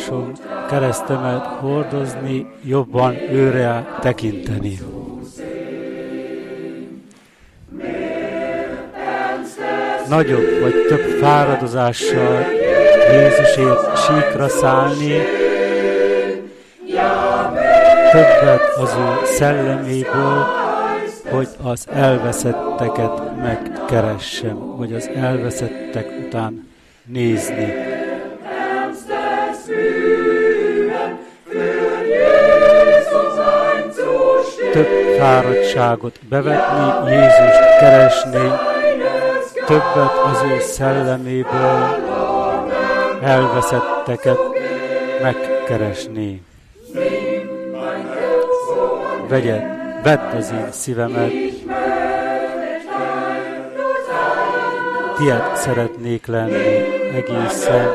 sóvárgásom, keresztemet hordozni, jobban őre tekinteni. Nagyobb vagy több fáradozással Jézusért síkra szállni, többet az ő szelleméből, hogy az elveszetteket megkeressem, hogy az elveszettek után nézni. Fáradtságot bevetni, Jézust keresni, többet az ő szelleméből, elveszetteket megkeresni. Vegyed, vedd az én szívemet, tied szeretnék lenni egészen,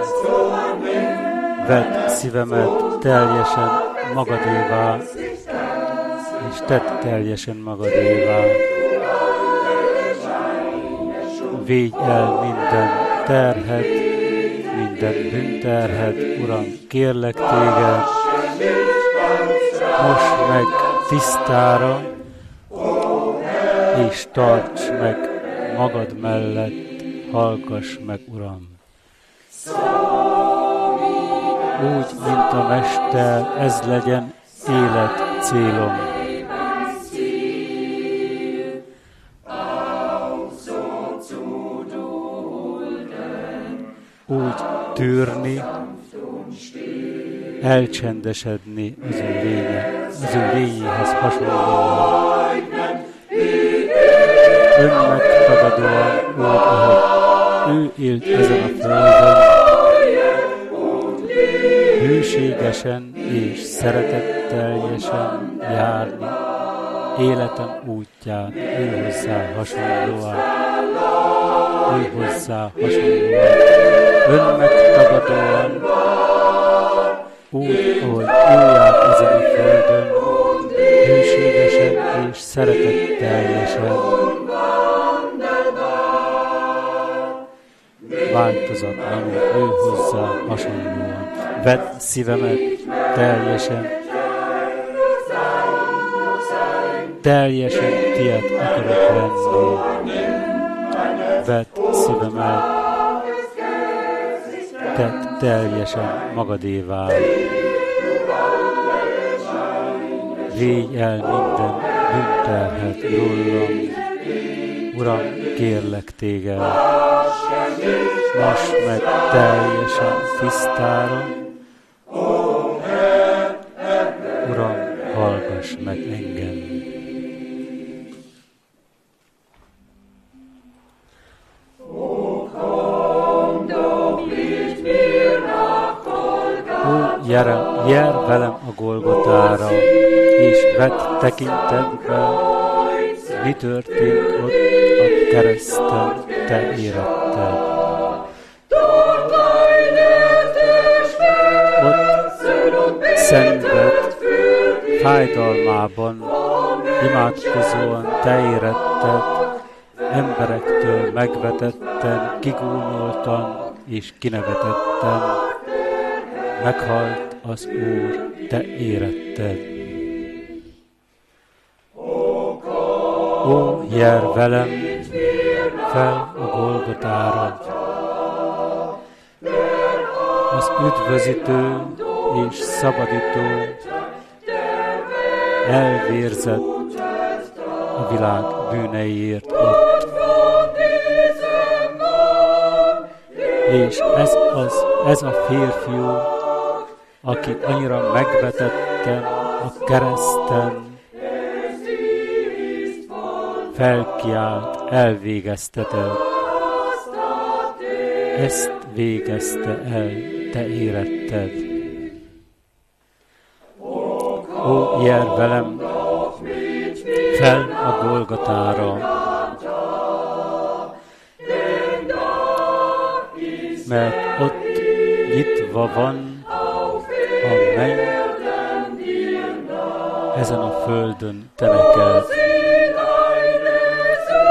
vedd szívemet teljesen magadévá, tedd teljesen magadévá. Védj el minden terhet, minden bűnterhet, Uram, kérlek téged, most meg tisztára, és tarts meg magad mellett, hallgass meg, Uram. Úgy, mint a Mester, ez legyen élet célom. Úgy tűrni, elcsendesedni az ő lénye, az ő lényéhez hasonlóan. Önmegtagadóan úgy, ahogy ő élt ezen a földön, hűségesen és szeretetteljesen járni életem útján, ő hozzá hasonlóan, ő hozzá hasonlóan, önmegtagadóan, úgy, ahogy járt ezen a földön, hűségesen és szeretetteljesen, változatlanul ő hozzá hasonlóan. Vedd szívemet teljesen, teljesen tiéd akarok lenni. Vedd szívemet, tedd teljesen magadévá. Védj el minden bűnterhet rólam. Uram, kérlek téged, most meg teljesen tisztára. Velem a Golgotára, és vedd tekintetbe, mi történt ott a kereszten, te éretted. Ott szenved, fájdalmában, imádkozóan te éretted, emberektől megvetetten, kigúnyoltan és kinevetetten, meghalt az Úr, te éretted. Ó, jár velem fel a Golgotára, az üdvözítő és szabadító elvérzett a világ bűneiért ott. És ez, az, ez a férfiú, aki annyira megvetetten a kereszten felkiált, elvégezteted. Ezt végezte el, te éretted. Ó, jár velem fel a Golgatára, mert ott nyitva van a menny, ezen a földön te neked.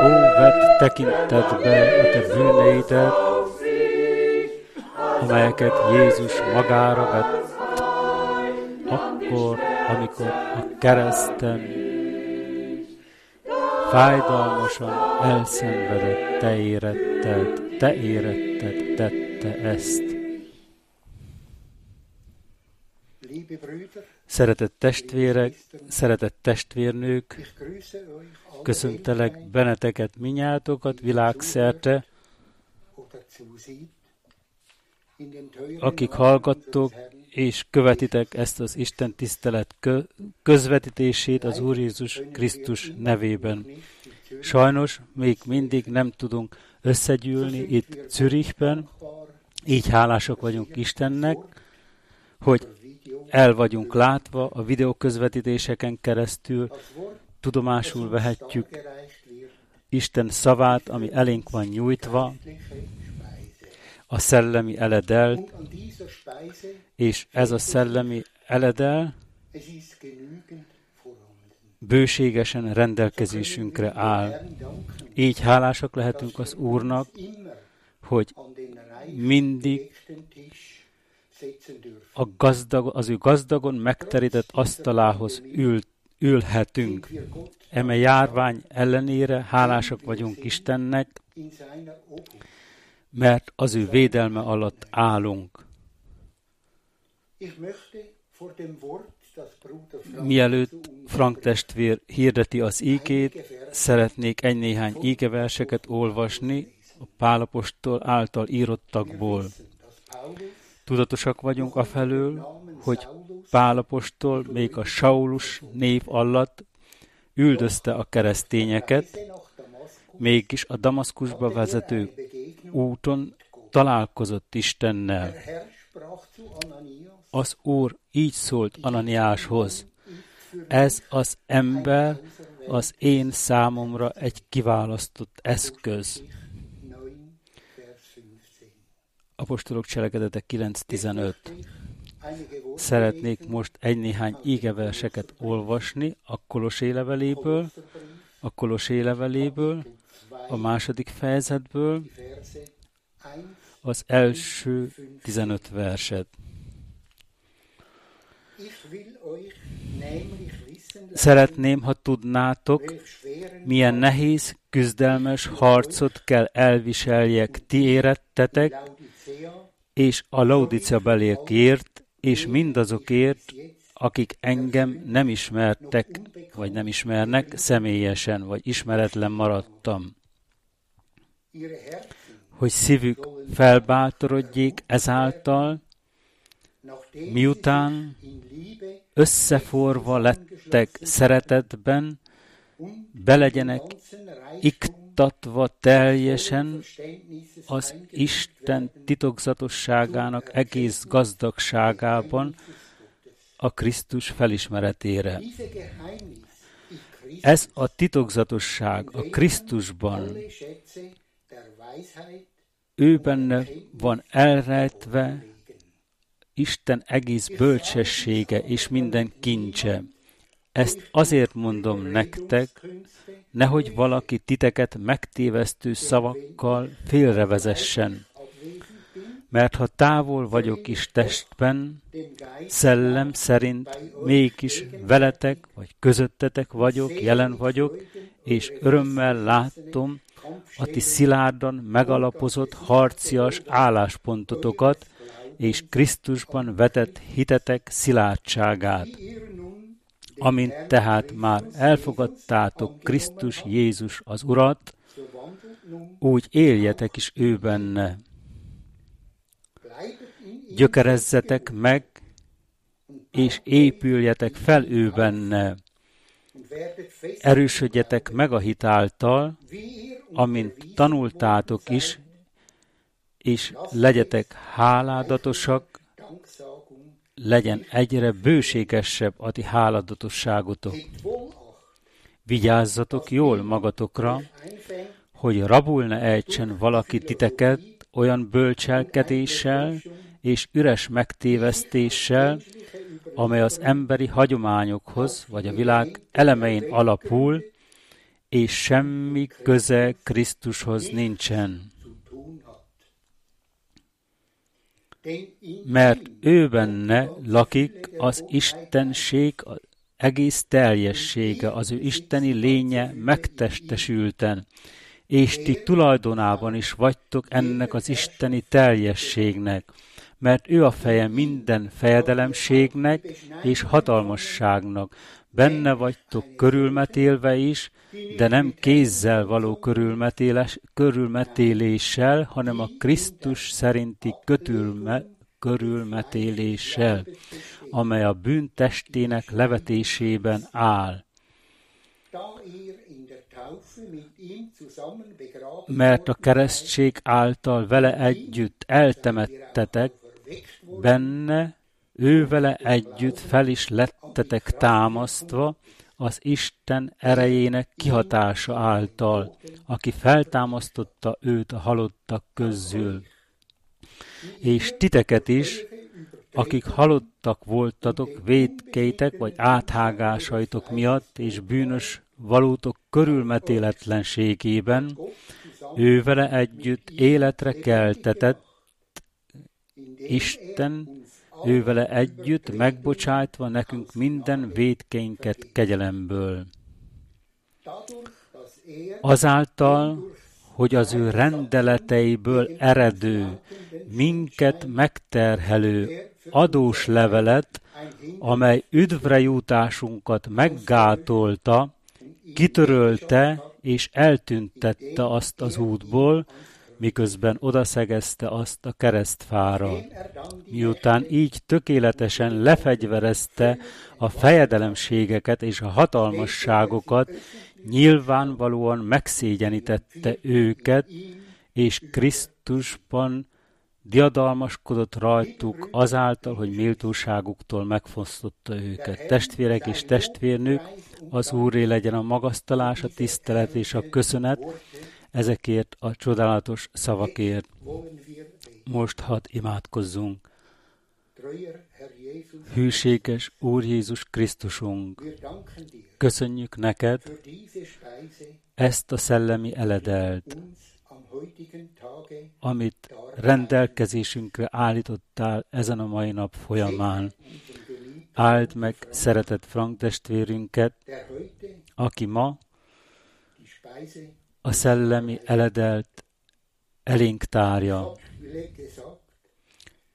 Ó, vett tekintetbe a te bűneidet, amelyeket Jézus magára vett, akkor, amikor a kereszten fájdalmasan elszenvedett, te éretted, te éretted, tette ezt. Szeretett testvérek, szeretett testvérnők, köszöntelek benneteket minnyátokat világszerte, akik hallgattok és követitek ezt az Isten tisztelet közvetítését az Úr Jézus Krisztus nevében. Sajnos még mindig nem tudunk összegyűlni itt Zürichben, így hálások vagyunk Istennek, hogy el vagyunk látva a videóközvetítéseken keresztül, tudomásul vehetjük Isten szavát, ami elénk van nyújtva, a szellemi eledel, és ez a szellemi eledel bőségesen rendelkezésünkre áll. Így hálásak lehetünk az Úrnak, hogy mindig a gazdag, az ő gazdagon megterített asztalához ül, ülhetünk. Eme járvány ellenére hálásak vagyunk Istennek, mert az ő védelme alatt állunk. Mielőtt Frank testvér hirdeti az ígét, szeretnék egy-néhány ígeverseket olvasni a Pálapostól által írottakból. Tudatosak vagyunk afelől, hogy Pálapostól még a Saulus név alatt üldözte a keresztényeket, mégis a Damaszkusba vezető úton találkozott Istennel. Az Úr így szólt Ananiáshoz, ez az ember az én számomra egy kiválasztott eszköz. Apostolok cselekedetek 9.15 Szeretnék most egy-néhány ígeverseket olvasni a Kolosé leveléből, a Kolosé leveléből, a második fejezetből, az első 15 verset. Szeretném, ha tudnátok, milyen nehéz, küzdelmes harcot kell elviseljek. Ti érettetek, és a Laudicea belékért, és mindazokért, akik engem nem ismertek, vagy nem ismernek személyesen, vagy ismeretlen maradtam. Hogy szívük felbátorodjék ezáltal, miután összeforva lettek szeretetben, belegyenek iktatva teljesen az Isten titokzatosságának egész gazdagságában a Krisztus felismeretére. Ez a titokzatosság a Krisztusban, ő benne van elrejtve Isten egész bölcsessége és minden kincse. Ezt azért mondom nektek, nehogy valaki titeket megtévesztő szavakkal félrevezessen. Mert ha távol vagyok is testben, szellem szerint mégis veletek vagy közöttetek vagyok, jelen vagyok, és örömmel látom a ti szilárdan megalapozott harcias álláspontotokat, és Krisztusban vetett hitetek szilárdságát. Amint tehát már elfogadtátok Krisztus Jézus az Urat, úgy éljetek is ő benne. Gyökerezzetek meg, és épüljetek fel ő benne. Erősödjetek meg a hitáltal, amint tanultátok is, és legyetek háládatosak, legyen egyre bőségesebb a ti háladatosságotok. Vigyázzatok jól magatokra, hogy rabul ne ejtsen valaki titeket olyan bölcselkedéssel és üres megtévesztéssel, amely az emberi hagyományokhoz vagy a világ elemein alapul, és semmi köze Krisztushoz nincsen. Mert ő benne lakik az Istenség egész teljessége, az ő isteni lénye megtestesülten, és ti tulajdonában is vagytok ennek az isteni teljességnek, mert ő a feje minden fejedelemségnek és hatalmasságnak. Benne vagytok körülmetélve is, de nem kézzel való körülmetéléssel, hanem a Krisztus szerinti kötülme, körülmetéléssel, amely a bűn testének levetésében áll. Mert a keresztség által vele együtt eltemettetek, benne ő vele együtt fel is lettetek támasztva az Isten erejének kihatása által, aki feltámasztotta őt a halottak közül. És titeket is, akik halottak voltatok védkeitek vagy áthágásaitok miatt és bűnös valótok körülmetéletlenségében, ő vele együtt életre keltetett, Isten ő vele együtt megbocsájtva nekünk minden védkeinket kegyelemből. Azáltal, hogy az ő rendeleteiből eredő, minket megterhelő adós levelet, amely üdvre jutásunkat meggátolta, kitörölte és eltüntette azt az útból, miközben odaszegezte azt a keresztfára. Miután így tökéletesen lefegyverezte a fejedelemségeket és a hatalmasságokat, nyilvánvalóan megszégyenítette őket, és Krisztusban diadalmaskodott rajtuk azáltal, hogy méltóságuktól megfosztotta őket. Testvérek és testvérnők, az Úré legyen a magasztalás, a tisztelet és a köszönet ezekért a csodálatos szavakért. Most hadd imádkozzunk. Hűséges Úr Jézus Krisztusunk, köszönjük neked ezt a szellemi eledelt, amit rendelkezésünkre állítottál ezen a mai nap folyamán. Áld meg szeretett Frank testvérünket, aki ma a szellemi eledelt elénk tárja.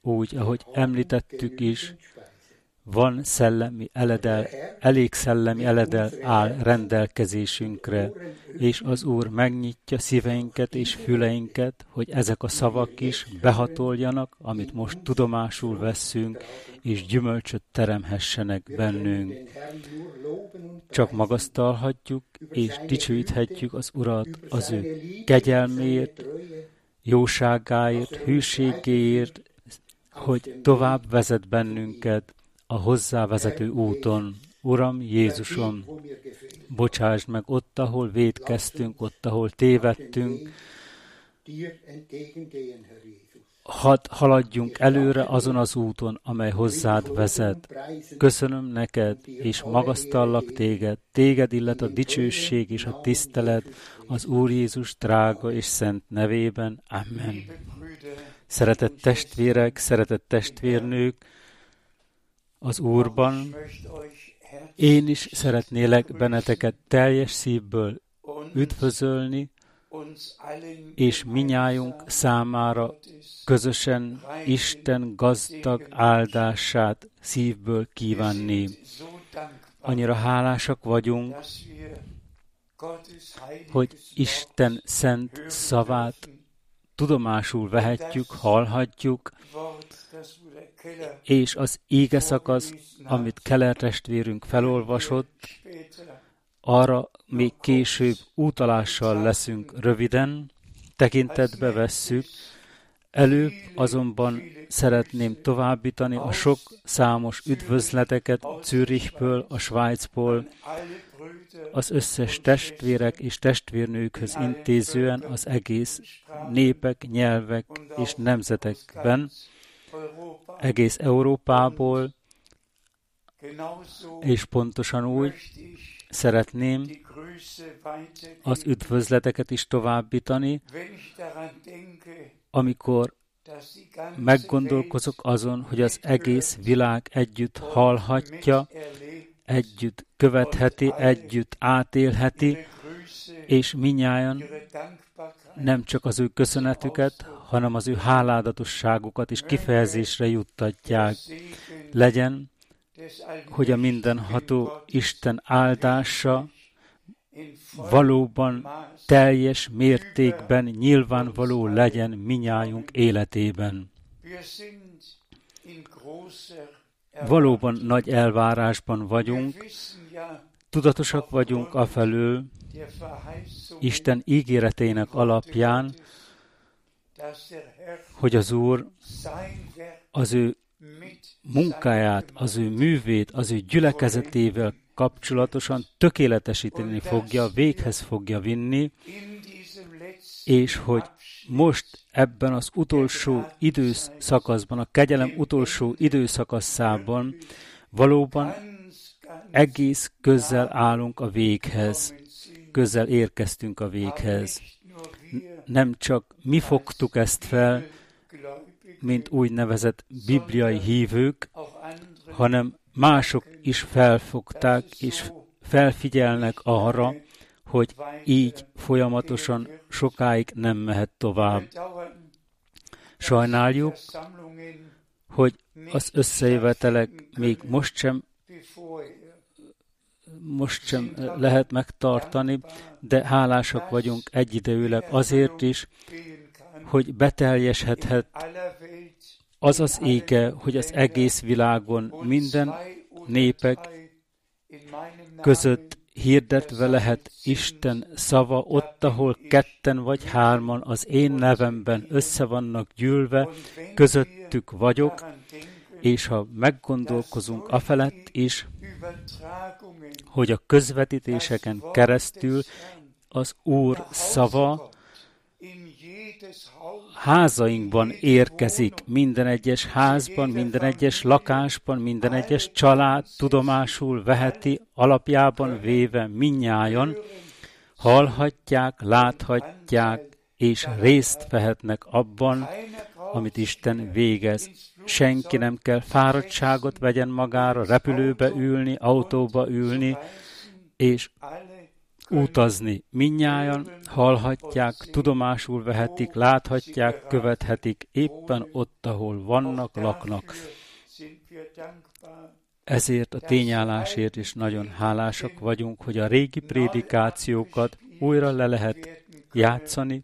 Úgy, ahogy említettük is, van szellemi eledel, elég szellemi eledel áll rendelkezésünkre, és az Úr megnyitja szíveinket és füleinket, hogy ezek a szavak is behatoljanak, amit most tudomásul veszünk, és gyümölcsöt teremhessenek bennünk. Csak magasztalhatjuk és dicsőíthetjük az Urat az ő kegyelméért, jóságáért, hűségéért, hogy tovább vezet bennünket, a hozzávezető úton. Uram, Jézusom, bocsásd meg ott, ahol védkeztünk, ott, ahol tévedtünk, hadd haladjunk előre azon az úton, amely hozzád vezet. Köszönöm neked, és magasztallak téged. Téged illet a dicsőség és a tisztelet az Úr Jézus drága és szent nevében. Amen. Szeretett testvérek, szeretett testvérnők, az Úrban. Én is szeretnélek benneteket teljes szívből üdvözölni, és minnyájunk számára közösen Isten gazdag áldását szívből kívánni. Annyira hálásak vagyunk, hogy Isten szent szavát tudomásul vehetjük, hallhatjuk, és az ége szakasz, amit Keller testvérünk felolvasott, arra még később útalással leszünk röviden, tekintetbe vesszük. Előbb azonban szeretném továbbítani a sok számos üdvözleteket Zürichből, a Svájcból, az összes testvérek és testvérnőkhöz intézően az egész népek, nyelvek és nemzetekben, egész Európából, és pontosan úgy szeretném az üdvözleteket is továbbítani, amikor meggondolkozok azon, hogy az egész világ együtt hallhatja, együtt követheti, együtt átélheti, és minnyáján nem csak az ő köszönetüket, hanem az ő háládatosságukat is kifejezésre juttatják. Legyen, hogy a mindenható Isten áldása valóban teljes mértékben nyilvánvaló legyen minnyájunk életében. Valóban nagy elvárásban vagyunk, tudatosak vagyunk afelől, Isten ígéretének alapján, hogy az Úr az ő munkáját, az ő művét, az ő gyülekezetével kapcsolatosan tökéletesíteni fogja, véghez fogja vinni, és hogy most ebben az utolsó időszakaszban, a kegyelem utolsó időszakaszában valóban egész közel állunk a véghez, közel érkeztünk a véghez. Nem csak mi fogtuk ezt fel, mint úgynevezett bibliai hívők, hanem mások is felfogták és felfigyelnek arra, hogy így folyamatosan sokáig nem mehet tovább. Sajnáljuk, hogy az összejövetelek még most sem most sem lehet megtartani, de hálásak vagyunk egyidejűleg azért is, hogy beteljesedhet az az ége, hogy az egész világon minden népek között hirdetve lehet Isten szava ott, ahol ketten vagy hárman az én nevemben össze vannak gyűlve, közöttük vagyok, és ha meggondolkozunk afelett is, hogy a közvetítéseken keresztül az Úr szava házainkban érkezik, minden egyes házban, minden egyes lakásban, minden egyes család tudomásul veheti, alapjában véve minnyájon, hallhatják, láthatják, és részt vehetnek abban, amit Isten végez. Senki nem kell fáradtságot vegyen magára, repülőbe ülni, autóba ülni, és utazni. Minnyájan hallhatják, tudomásul vehetik, láthatják, követhetik éppen ott, ahol vannak, laknak. Ezért a tényállásért is nagyon hálásak vagyunk, hogy a régi prédikációkat újra le lehet játszani,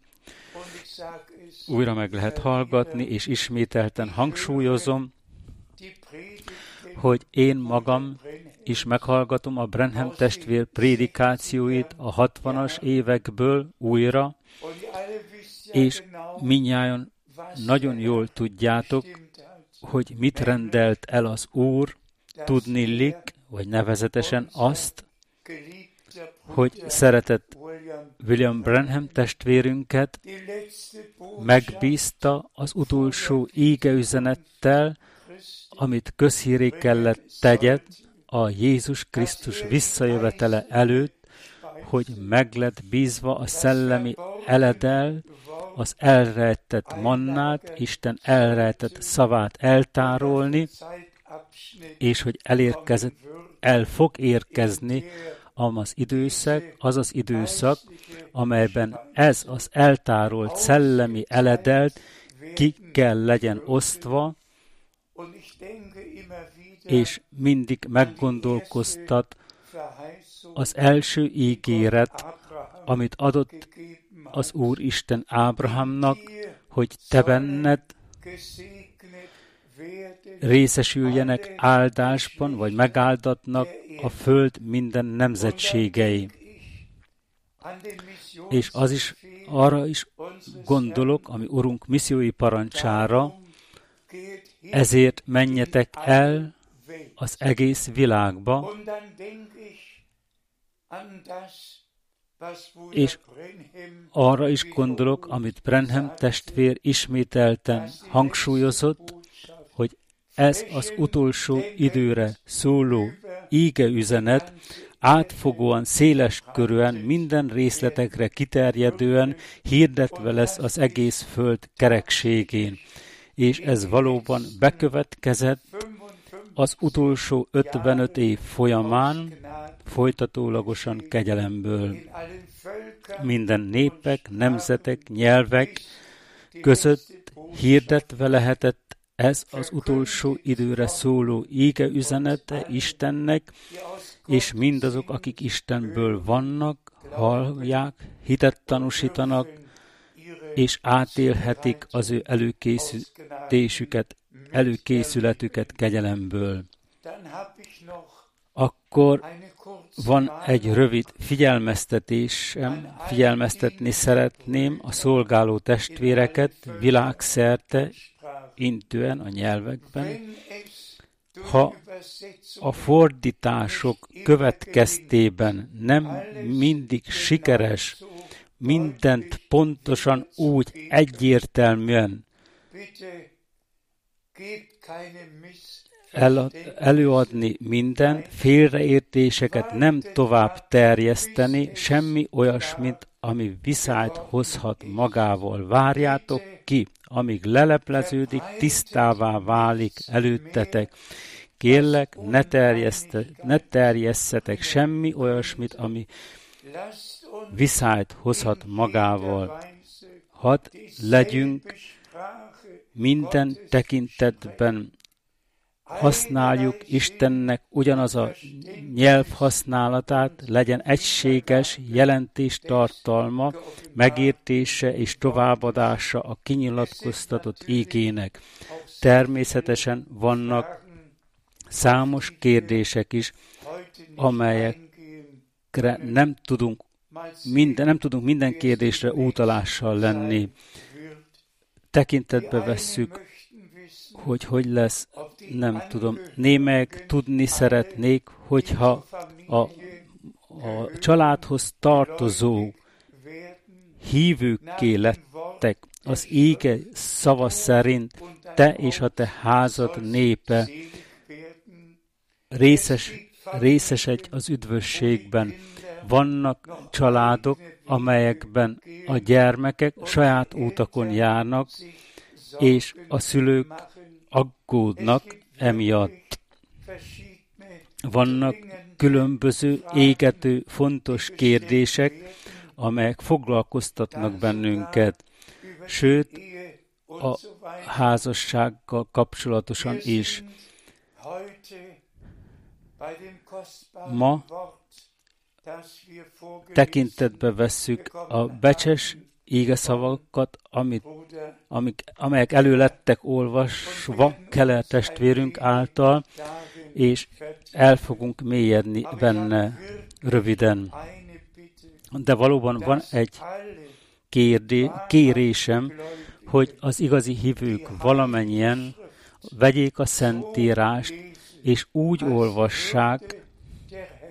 újra meg lehet hallgatni, és ismételten hangsúlyozom, hogy én magam is meghallgatom a Brenham testvér prédikációit a 60-as évekből újra, és minnyáján nagyon jól tudjátok, hogy mit rendelt el az Úr, tudnillik, vagy nevezetesen azt, hogy szeretett William Branham testvérünket megbízta az utolsó égeüzenettel, amit közhíré kellett tegyet a Jézus Krisztus visszajövetele előtt, hogy meg lett bízva a szellemi eledel, az elrejtett mannát, Isten elrejtett szavát eltárolni, és hogy elérkezett, el fog érkezni az időszak, az az időszak, amelyben ez az eltárolt szellemi eledelt ki kell legyen osztva, és mindig meggondolkoztat az első ígéret, amit adott az Úr Isten Ábrahamnak, hogy te benned részesüljenek áldásban, vagy megáldatnak a föld minden nemzetségei. És az is arra is gondolok, ami Urunk missziói parancsára, ezért menjetek el az egész világba, és arra is gondolok, amit Brenham testvér ismételten hangsúlyozott, ez az utolsó időre szóló íge üzenet átfogóan, széles körűen, minden részletekre kiterjedően hirdetve lesz az egész föld kerekségén. És ez valóban bekövetkezett az utolsó 55 év folyamán, folytatólagosan kegyelemből. Minden népek, nemzetek, nyelvek között hirdetve lehetett ez az utolsó időre szóló íge üzenete Istennek, és mindazok, akik Istenből vannak, hallják, hitet tanúsítanak, és átélhetik az ő előkészítésüket, előkészületüket kegyelemből. Akkor van egy rövid figyelmeztetésem, figyelmeztetni szeretném a szolgáló testvéreket világszerte, intően a nyelvekben, ha a fordítások következtében nem mindig sikeres mindent pontosan úgy egyértelműen el, előadni minden, félreértéseket nem tovább terjeszteni, semmi olyasmit, ami viszályt hozhat magával. Várjátok ki, amíg lelepleződik, tisztává válik előttetek. Kérlek, ne, ne terjesszetek semmi olyasmit, ami viszályt hozhat magával. Hadd legyünk minden tekintetben használjuk Istennek ugyanaz a nyelv használatát, legyen egységes jelentés tartalma, megértése és továbbadása a kinyilatkoztatott ígének. Természetesen vannak számos kérdések is, amelyekre nem tudunk minden, nem tudunk minden kérdésre útalással lenni. Tekintetbe vesszük hogy hogy lesz, nem tudom. Némek tudni szeretnék, hogyha a, a családhoz tartozó hívőkké lettek, az ége szava szerint te és a te házad népe részes, részesedj az üdvösségben. Vannak családok, amelyekben a gyermekek saját útakon járnak, és a szülők aggódnak emiatt. Vannak különböző égető fontos kérdések, amelyek foglalkoztatnak bennünket, sőt, a házassággal kapcsolatosan is. Ma tekintetbe vesszük a becses ége amit, amik, amelyek elő lettek olvasva Keller testvérünk által, és el fogunk mélyedni benne röviden. De valóban van egy kérdé, kérésem, hogy az igazi hívők valamennyien vegyék a Szentírást, és úgy olvassák,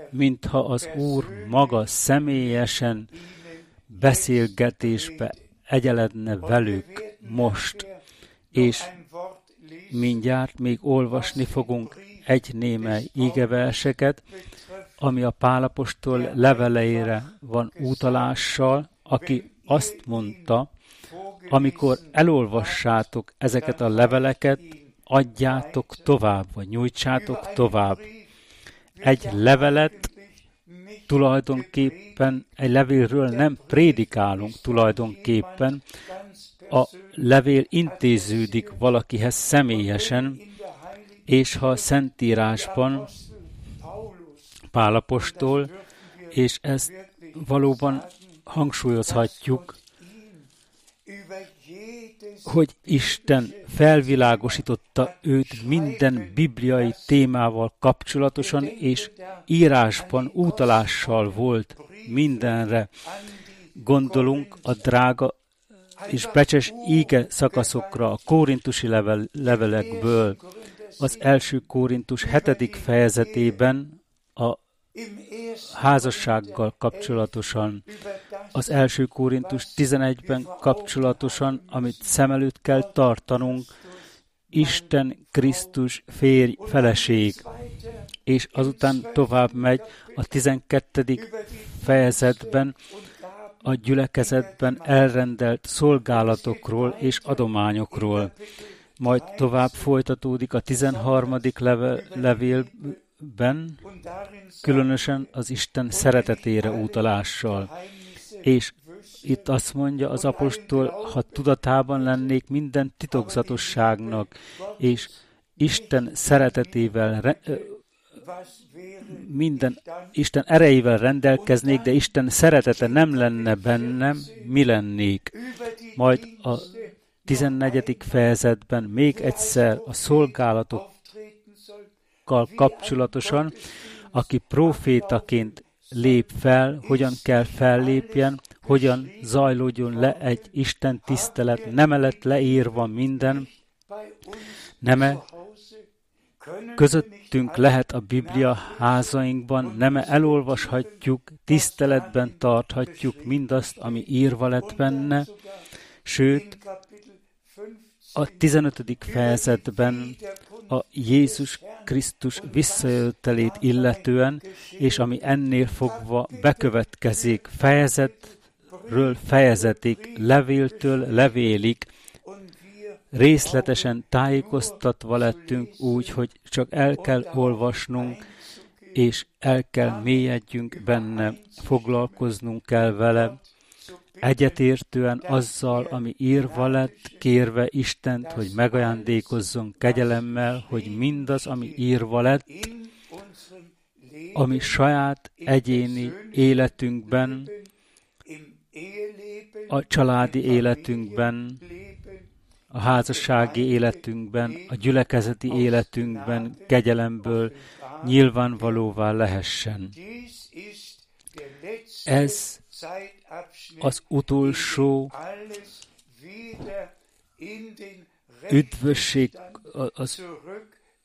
mintha az Úr maga személyesen beszélgetésbe egyeledne velük most, és mindjárt még olvasni fogunk egy némely ígeverseket, ami a Pálapostól leveleire van utalással, aki azt mondta, amikor elolvassátok ezeket a leveleket, adjátok tovább, vagy nyújtsátok tovább. Egy levelet tulajdonképpen egy levélről nem prédikálunk tulajdonképpen, a levél intéződik valakihez személyesen, és ha a Szentírásban Pálapostól, és ezt valóban hangsúlyozhatjuk, hogy Isten felvilágosította őt minden bibliai témával kapcsolatosan, és írásban útalással volt mindenre. Gondolunk a drága és becses íge szakaszokra a kórintusi level, levelekből. Az első kórintus hetedik fejezetében házassággal kapcsolatosan, az első Kórintus 11-ben kapcsolatosan, amit szem előtt kell tartanunk, Isten Krisztus férj, feleség, és azután tovább megy a 12. fejezetben a gyülekezetben elrendelt szolgálatokról és adományokról. Majd tovább folytatódik a 13. Level, levélben, különösen az Isten szeretetére utalással. És itt azt mondja az apostol, ha tudatában lennék minden titokzatosságnak, és Isten szeretetével, minden Isten erejével rendelkeznék, de Isten szeretete nem lenne bennem, mi lennék? Majd a 14. fejezetben még egyszer a szolgálatokkal kapcsolatosan, aki profétaként lép fel, hogyan kell fellépjen, hogyan zajlódjon le egy Isten tisztelet, nem lett leírva minden, neme közöttünk lehet a Biblia házainkban, nem elolvashatjuk, tiszteletben tarthatjuk mindazt, ami írva lett benne, sőt, a 15. fejezetben a Jézus Krisztus visszajöttelét illetően, és ami ennél fogva bekövetkezik fejezetről fejezetig, levéltől levélig, részletesen tájékoztatva lettünk úgy, hogy csak el kell olvasnunk, és el kell mélyedjünk benne, foglalkoznunk kell vele, egyetértően azzal, ami írva lett, kérve Istent, hogy megajándékozzon kegyelemmel, hogy mindaz, ami írva lett, ami saját egyéni életünkben, a családi életünkben, a házassági életünkben, a gyülekezeti életünkben kegyelemből nyilvánvalóvá lehessen. Ez az utolsó üdvösség, az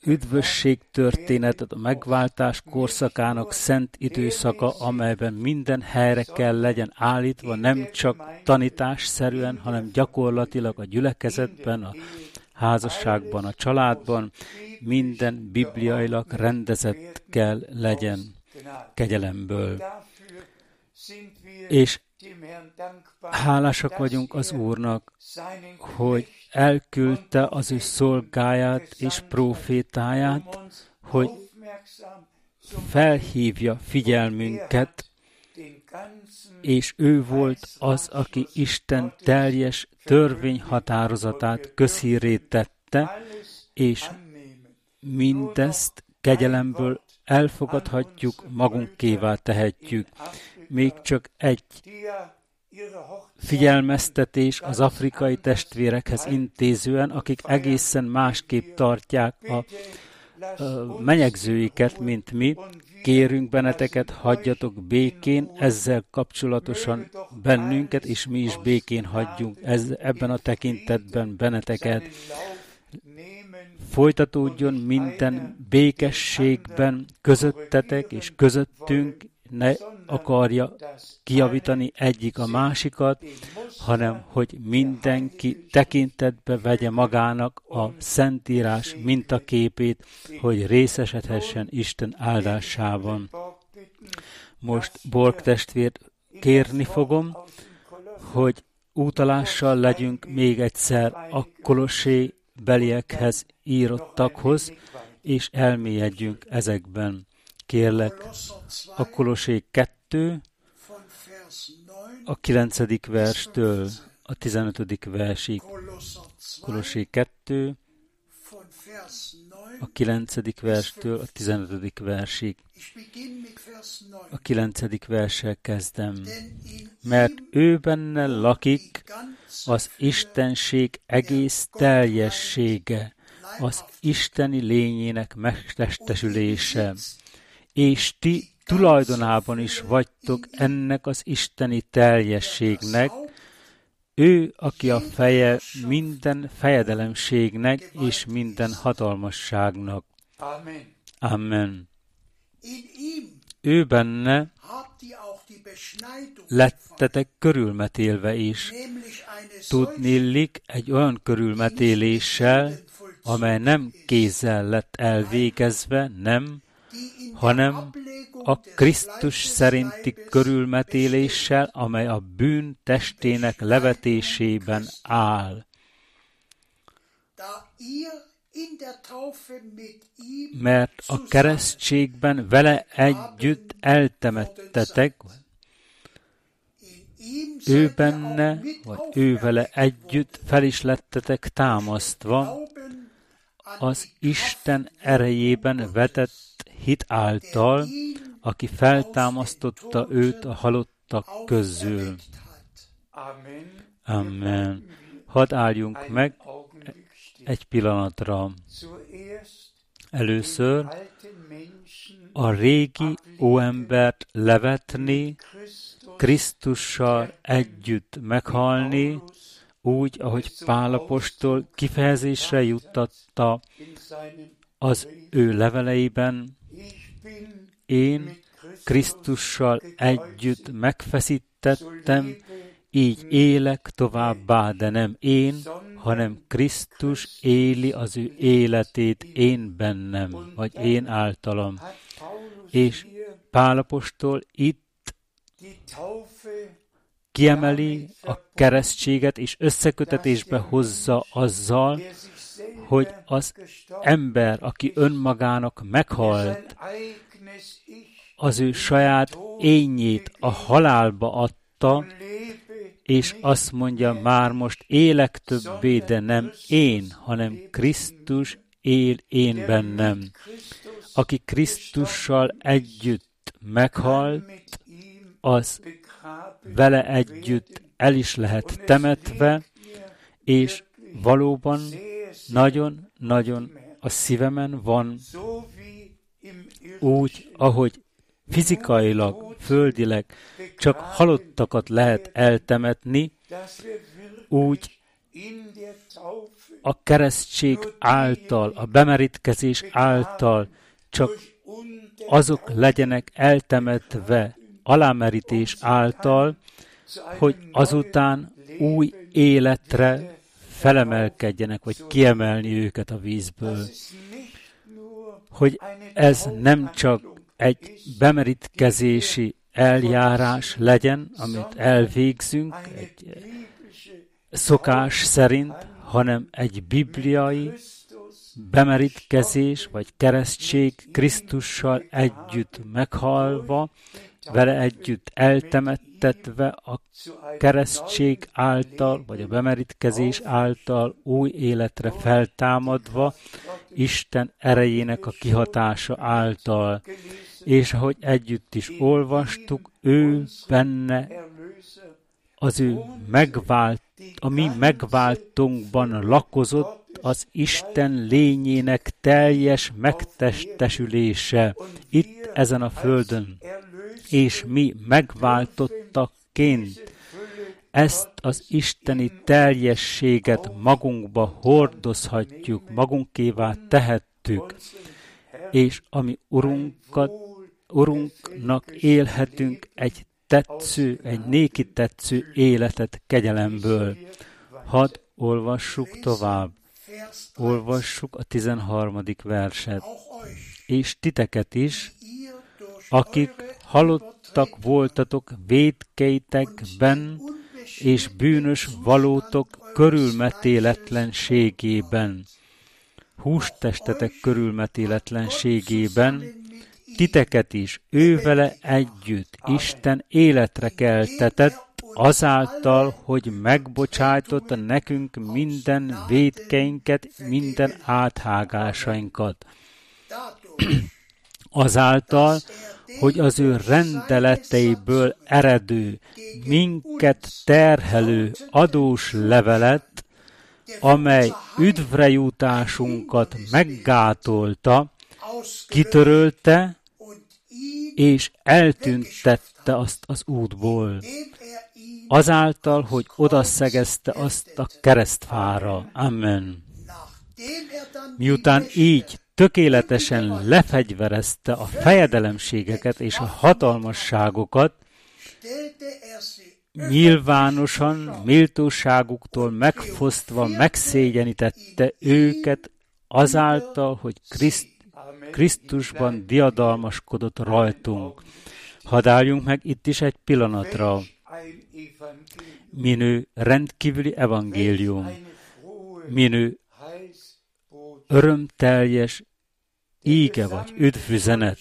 üdvösség történetet, a megváltás korszakának szent időszaka, amelyben minden helyre kell legyen állítva, nem csak tanításszerűen, hanem gyakorlatilag a gyülekezetben, a házasságban, a családban, minden bibliailag rendezett kell legyen kegyelemből. És hálásak vagyunk az Úrnak, hogy elküldte az ő szolgáját és profétáját, hogy felhívja figyelmünket, és ő volt az, aki Isten teljes törvényhatározatát közhíré tette, és mindezt kegyelemből elfogadhatjuk, magunkévá tehetjük. Még csak egy figyelmeztetés az afrikai testvérekhez intézően, akik egészen másképp tartják a, menyegzőiket, mint mi. Kérünk benneteket, hagyjatok békén, ezzel kapcsolatosan bennünket, és mi is békén hagyjunk ez, ebben a tekintetben benneteket. Folytatódjon minden békességben közöttetek és közöttünk, ne akarja kiavítani egyik a másikat, hanem hogy mindenki tekintetbe vegye magának a Szentírás mintaképét, hogy részesedhessen Isten áldásában. Most Borg testvért kérni fogom, hogy útalással legyünk még egyszer a Kolossé beliekhez írottakhoz, és elmélyedjünk ezekben. Kérlek, a Kolosé 2, a 9. verstől a 15. versig. Kolosé 2, a 9. verstől a 15. versig. A 9. verssel kezdem. Mert ő benne lakik az Istenség egész teljessége, az isteni lényének megtestesülése és ti tulajdonában is vagytok ennek az isteni teljességnek, Ő, aki a feje minden fejedelemségnek és minden hatalmasságnak. Amen. Ő benne lettetek körülmetélve is. Tudnillik egy olyan körülmetéléssel, amely nem kézzel lett elvégezve, nem, hanem a Krisztus szerinti körülmetéléssel, amely a bűn testének levetésében áll. Mert a keresztségben vele együtt eltemettetek, ő benne, vagy ő vele együtt fel is lettetek támasztva, az Isten erejében vetett hit által, aki feltámasztotta őt a halottak közül. Amen. Hadd álljunk meg egy pillanatra. Először a régi óembert levetni, Krisztussal együtt meghalni, úgy, ahogy Pálapostól kifejezésre juttatta az ő leveleiben, én Krisztussal együtt megfeszítettem, így élek továbbá, de nem én, hanem Krisztus éli az ő életét én bennem, vagy én általam. És Pálapostól itt kiemeli a keresztséget, és összekötetésbe hozza azzal, hogy az ember, aki önmagának meghalt, az ő saját ényét a halálba adta, és azt mondja, már most élek többé, de nem én, hanem Krisztus él én bennem. Aki Krisztussal együtt meghalt, az vele együtt el is lehet temetve, és valóban nagyon-nagyon a szívemen van úgy, ahogy fizikailag, földileg csak halottakat lehet eltemetni, úgy a keresztség által, a bemerítkezés által csak azok legyenek eltemetve alámerítés által, hogy azután új életre felemelkedjenek, vagy kiemelni őket a vízből. Hogy ez nem csak egy bemerítkezési eljárás legyen, amit elvégzünk egy szokás szerint, hanem egy bibliai bemerítkezés vagy keresztség Krisztussal együtt meghalva, vele együtt eltemettetve a keresztség által, vagy a bemerítkezés által új életre feltámadva, Isten erejének a kihatása által. És ahogy együtt is olvastuk, ő benne az ő megvált, a mi megváltunkban lakozott az Isten lényének teljes megtestesülése itt ezen a földön és mi megváltottakként ezt az isteni teljességet magunkba hordozhatjuk, magunkévá tehettük, és ami Urunkat, Urunknak élhetünk egy tetsző, egy néki tetsző életet kegyelemből. Hadd olvassuk tovább. Olvassuk a 13. verset. És titeket is, akik halottak voltatok védkeitekben, és bűnös valótok körülmetéletlenségében, hústestetek körülmetéletlenségében, titeket is ővele együtt Isten életre keltetett, azáltal, hogy megbocsájtotta nekünk minden védkeinket, minden áthágásainkat. Azáltal, hogy az ő rendeleteiből eredő, minket terhelő adós levelet, amely üdvrejutásunkat meggátolta, kitörölte és eltüntette azt az útból. Azáltal, hogy odaszegezte azt a keresztfára. Amen. Miután így tökéletesen lefegyverezte a fejedelemségeket és a hatalmasságokat, nyilvánosan méltóságuktól megfosztva megszégyenítette őket azáltal, hogy Kriszt, Krisztusban diadalmaskodott rajtunk. Hadd álljunk meg itt is egy pillanatra. Minő rendkívüli evangélium, minő örömteljes íge vagy üdvüzenet,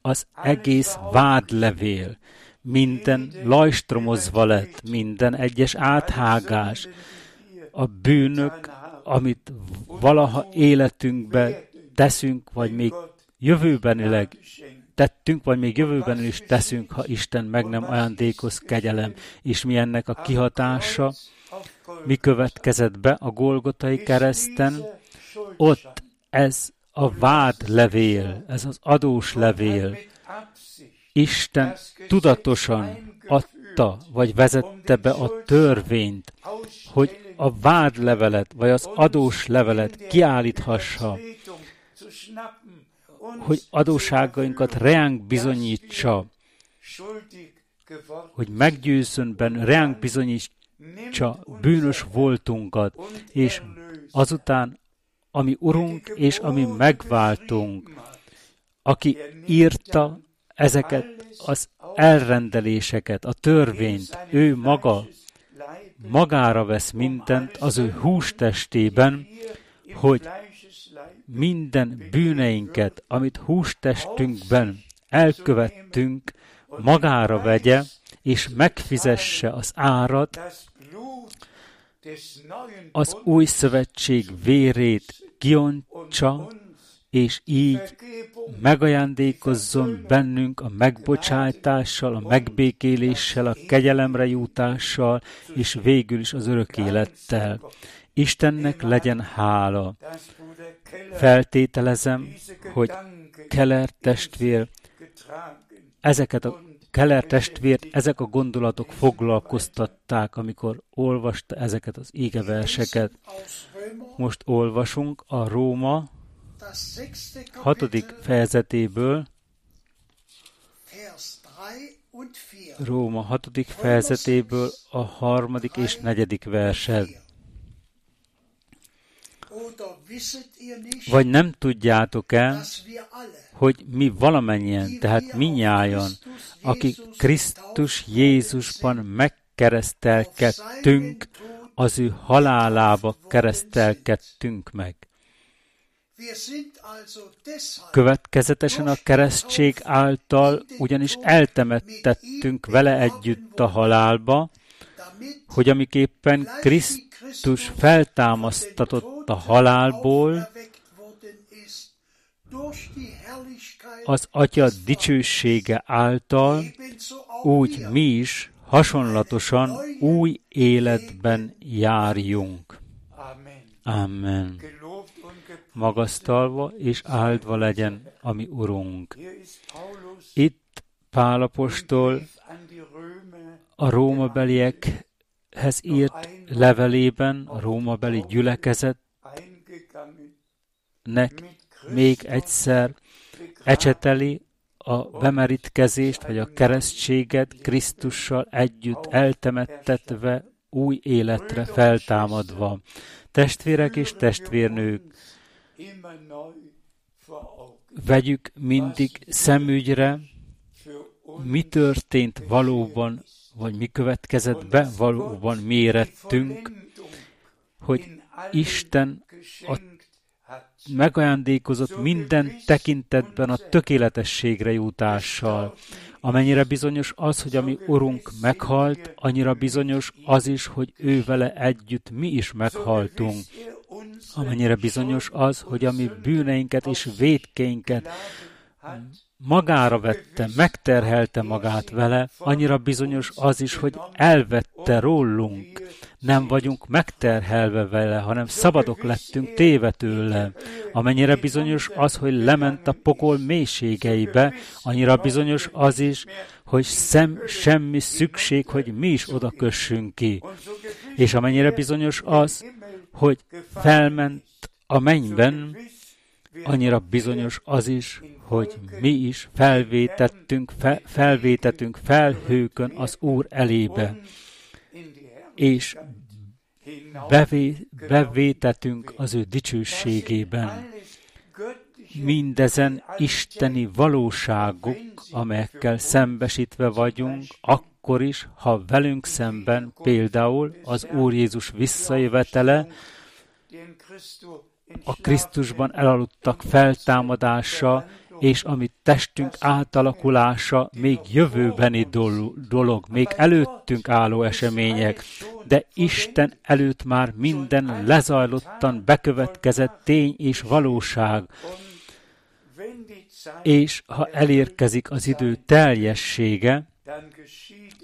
az egész vádlevél, minden lajstromozva lett, minden egyes áthágás, a bűnök, amit valaha életünkbe teszünk, vagy még jövőbenileg tettünk, vagy még jövőben is teszünk, ha Isten meg nem ajándékoz kegyelem, és mi ennek a kihatása, mi következett be a Golgotai kereszten, ott ez a vád levél, ez az adós levél, Isten tudatosan adta, vagy vezette be a törvényt, hogy a vádlevelet, vagy az adós levelet kiállíthassa, hogy adóságainkat reánk bizonyítsa, hogy meggyőzön ben reánk bizonyítsa bűnös voltunkat, és azután, ami Urunk és ami megváltunk, aki írta ezeket az elrendeléseket, a törvényt, ő maga magára vesz mindent az ő hústestében, hogy minden bűneinket, amit hústestünkben elkövettünk, magára vegye, és megfizesse az árat, az új szövetség vérét kiontsa, és így megajándékozzon bennünk a megbocsátással, a megbékéléssel, a kegyelemre jutással, és végül is az örök élettel. Istennek legyen hála. Feltételezem, hogy Keller testvér ezeket a Keller testvért ezek a gondolatok foglalkoztatták, amikor olvasta ezeket az égeverseket. Most olvasunk a Róma hatodik fejezetéből, Róma hatodik fejezetéből a harmadik és negyedik verset. Vagy nem tudjátok el, hogy mi valamennyien, tehát minnyájan, akik Krisztus Jézusban megkeresztelkedtünk, az ő halálába keresztelkedtünk meg. Következetesen a keresztség által ugyanis eltemettettünk vele együtt a halálba, hogy amiképpen Krisztus feltámasztatott a halálból, az Atya dicsősége által, úgy mi is hasonlatosan új életben járjunk. Amen magasztalva és áldva legyen a mi Urunk. Itt Pálapostól a rómabeliekhez írt levelében, a rómabeli gyülekezetnek még egyszer ecseteli a bemerítkezést, vagy a keresztséget Krisztussal együtt eltemettetve, új életre feltámadva. Testvérek és testvérnők, vegyük mindig szemügyre, mi történt valóban, vagy mi következett be valóban mérettünk, hogy Isten a megajándékozott minden tekintetben a tökéletességre jutással. Amennyire bizonyos az, hogy a mi Urunk meghalt, annyira bizonyos az is, hogy ő vele együtt mi is meghaltunk amennyire bizonyos az, hogy a mi bűneinket és védkeinket magára vette, megterhelte magát vele, annyira bizonyos az is, hogy elvette rólunk. Nem vagyunk megterhelve vele, hanem szabadok lettünk téve tőle. Amennyire bizonyos az, hogy lement a pokol mélységeibe, annyira bizonyos az is, hogy szem, semmi szükség, hogy mi is oda kössünk ki. És amennyire bizonyos az, hogy felment a mennyben, annyira bizonyos az is, hogy mi is felvétettünk, fe, felvétetünk felhőkön az Úr elébe, és bevé, bevétetünk az ő dicsőségében. Mindezen isteni valóságok, amelyekkel szembesítve vagyunk, akkor is, ha velünk szemben például az Úr Jézus visszajövetele, a Krisztusban elaludtak feltámadása, és amit testünk átalakulása még jövőbeni dolog, még előttünk álló események, de Isten előtt már minden lezajlottan bekövetkezett tény és valóság. És ha elérkezik az idő teljessége,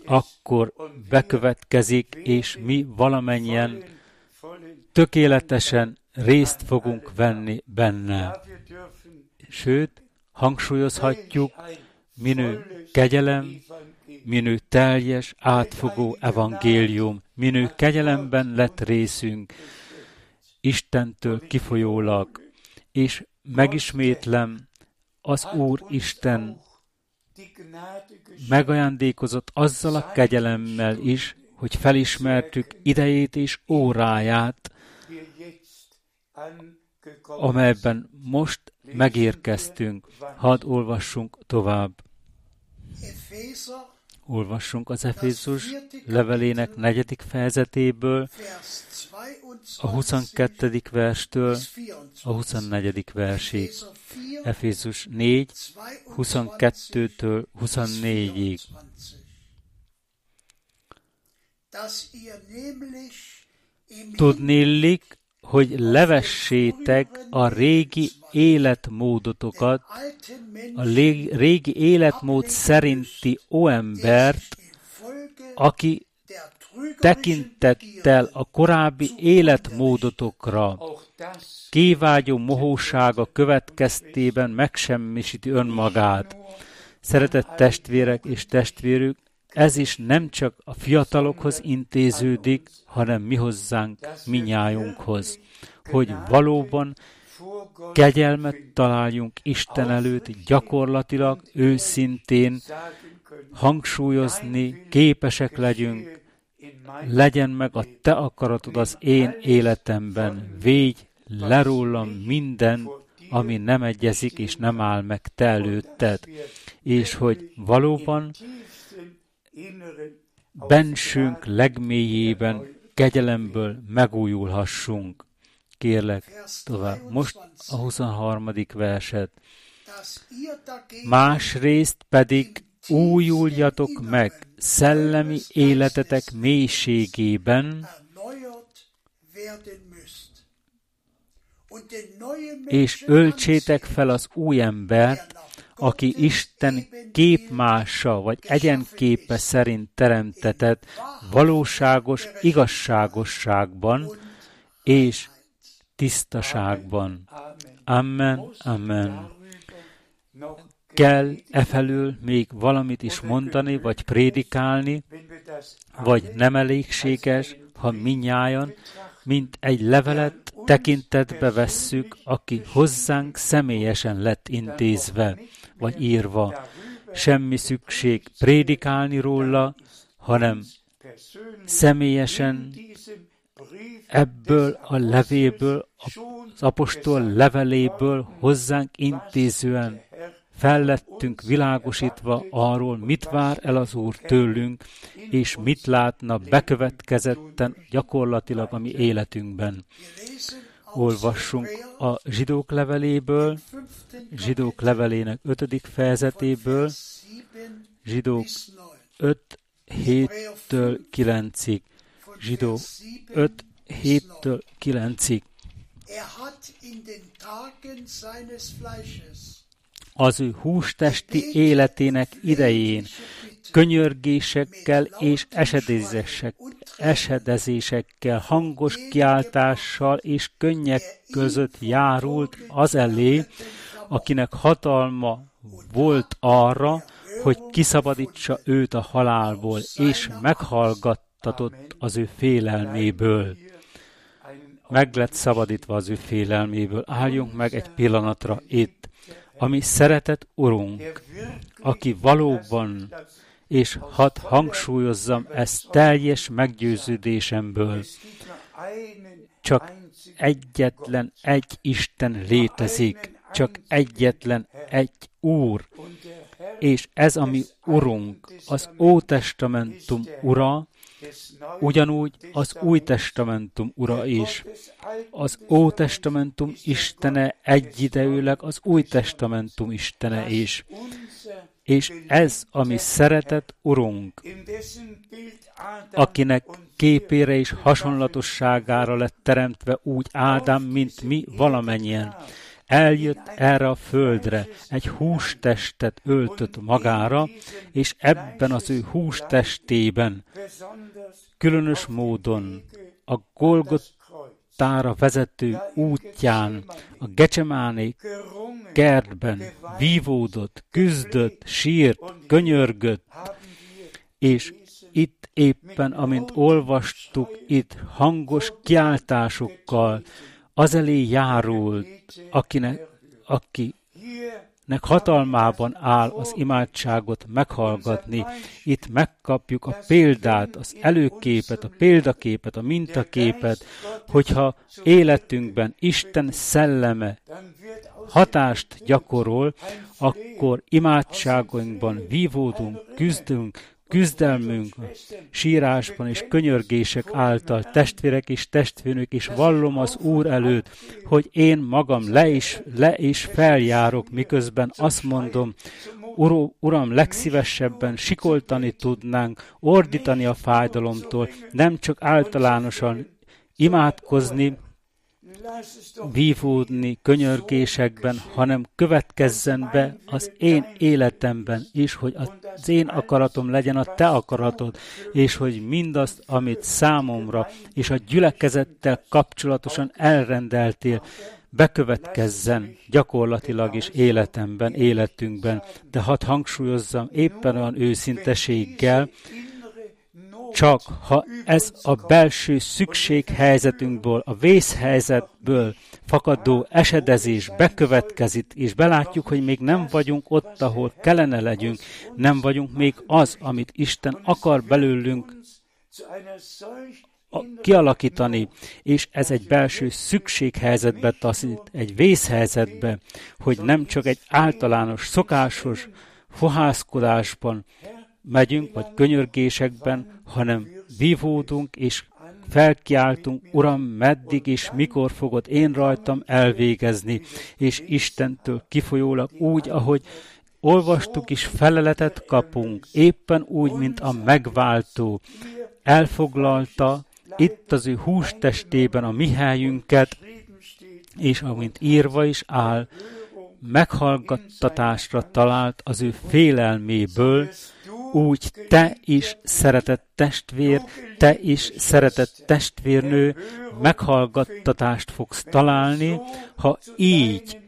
akkor bekövetkezik, és mi valamennyien tökéletesen részt fogunk venni benne. Sőt, hangsúlyozhatjuk, minő kegyelem, minő teljes, átfogó evangélium, minő kegyelemben lett részünk, Istentől kifolyólag, és megismétlem, az Úr Isten megajándékozott azzal a kegyelemmel is, hogy felismertük idejét és óráját, amelyben most megérkeztünk. Hadd olvassunk tovább. Olvassunk az Efézus levelének negyedik fejezetéből, a 22. verstől a 24. versig. Efézus 4, 22-től 24-ig. Tudnélik, hogy levessétek a régi életmódotokat, a régi életmód szerinti óembert, aki tekintettel a korábbi életmódotokra, kívágyó mohósága következtében megsemmisíti önmagát. Szeretett testvérek és testvérük, ez is nem csak a fiatalokhoz intéződik, hanem mi hozzánk, minnyájunkhoz, hogy valóban kegyelmet találjunk Isten előtt gyakorlatilag, őszintén, hangsúlyozni, képesek legyünk, legyen meg a te akaratod az én életemben, védj le rólam mindent, ami nem egyezik és nem áll meg te előtted, és hogy valóban bensünk legmélyében kegyelemből megújulhassunk. Kérlek, tovább. Most a 23. verset. Másrészt pedig újuljatok meg szellemi életetek mélységében, és öltsétek fel az új embert, aki Isten képmása vagy egyenképe szerint teremtetett valóságos igazságosságban és tisztaságban. Amen, amen. Kell e felől még valamit is mondani, vagy prédikálni, vagy nem elégséges, ha minnyájan, mint egy levelet tekintetbe vesszük, aki hozzánk személyesen lett intézve vagy írva. Semmi szükség prédikálni róla, hanem személyesen ebből a levéből, az apostol leveléből hozzánk intézően fellettünk világosítva arról, mit vár el az Úr tőlünk, és mit látna bekövetkezetten gyakorlatilag a mi életünkben olvassunk a zsidók leveléből, zsidók levelének ötödik fejezetéből, zsidók 5, 7-től 9-ig. Zsidó 5, 7-től 9-ig. Az ő hústesti életének idején könyörgésekkel és esedezésekkel, hangos kiáltással és könnyek között járult az elé, akinek hatalma volt arra, hogy kiszabadítsa őt a halálból, és meghallgattatott az ő félelméből. Meg lett szabadítva az ő félelméből. Álljunk meg egy pillanatra itt, ami szeretett Urunk, aki valóban, és hadd hangsúlyozzam ezt teljes meggyőződésemből, csak egyetlen egy Isten létezik, csak egyetlen egy Úr, és ez a mi Urunk, az Ótestamentum Ura, ugyanúgy az Új Testamentum Ura is. Az Ótestamentum Istene egyidejűleg az Új Testamentum Istene is. És ez a mi szeretett Urunk, akinek képére és hasonlatosságára lett teremtve úgy Ádám, mint mi valamennyien eljött erre a földre, egy hústestet öltött magára, és ebben az ő hústestében különös módon a Golgotára vezető útján, a Gecsemáné kertben vívódott, küzdött, sírt, könyörgött, és itt éppen, amint olvastuk, itt hangos kiáltásokkal, az elé járult, akinek, akinek hatalmában áll az imádságot meghallgatni. Itt megkapjuk a példát, az előképet, a példaképet, a mintaképet, hogyha életünkben Isten szelleme hatást gyakorol, akkor imádságunkban vívódunk, küzdünk, küzdelmünk sírásban és könyörgések által. Testvérek és testvérnök is vallom az Úr előtt, hogy én magam le is, le is feljárok, miközben azt mondom, Ur, Uram, legszívesebben sikoltani tudnánk, ordítani a fájdalomtól, nem csak általánosan imádkozni, vívódni könyörgésekben, hanem következzen be az én életemben is, hogy az én akaratom legyen a te akaratod, és hogy mindazt, amit számomra és a gyülekezettel kapcsolatosan elrendeltél, bekövetkezzen gyakorlatilag is életemben, életünkben. De hadd hangsúlyozzam éppen olyan őszinteséggel, csak ha ez a belső szükséghelyzetünkből, a vészhelyzetből fakadó esedezés bekövetkezik, és belátjuk, hogy még nem vagyunk ott, ahol kellene legyünk, nem vagyunk még az, amit Isten akar belőlünk kialakítani, és ez egy belső szükséghelyzetbe taszít, egy vészhelyzetbe, hogy nem csak egy általános, szokásos fohászkodásban, megyünk, vagy könyörgésekben, hanem vívódunk, és felkiáltunk, Uram, meddig és mikor fogod én rajtam elvégezni, és Istentől kifolyólag úgy, ahogy olvastuk is, feleletet kapunk, éppen úgy, mint a megváltó. Elfoglalta itt az ő hústestében a mi helyünket, és amint írva is áll, meghallgattatásra talált az ő félelméből, úgy te is, szeretett testvér, te is, szeretett testvérnő, meghallgattatást fogsz találni, ha így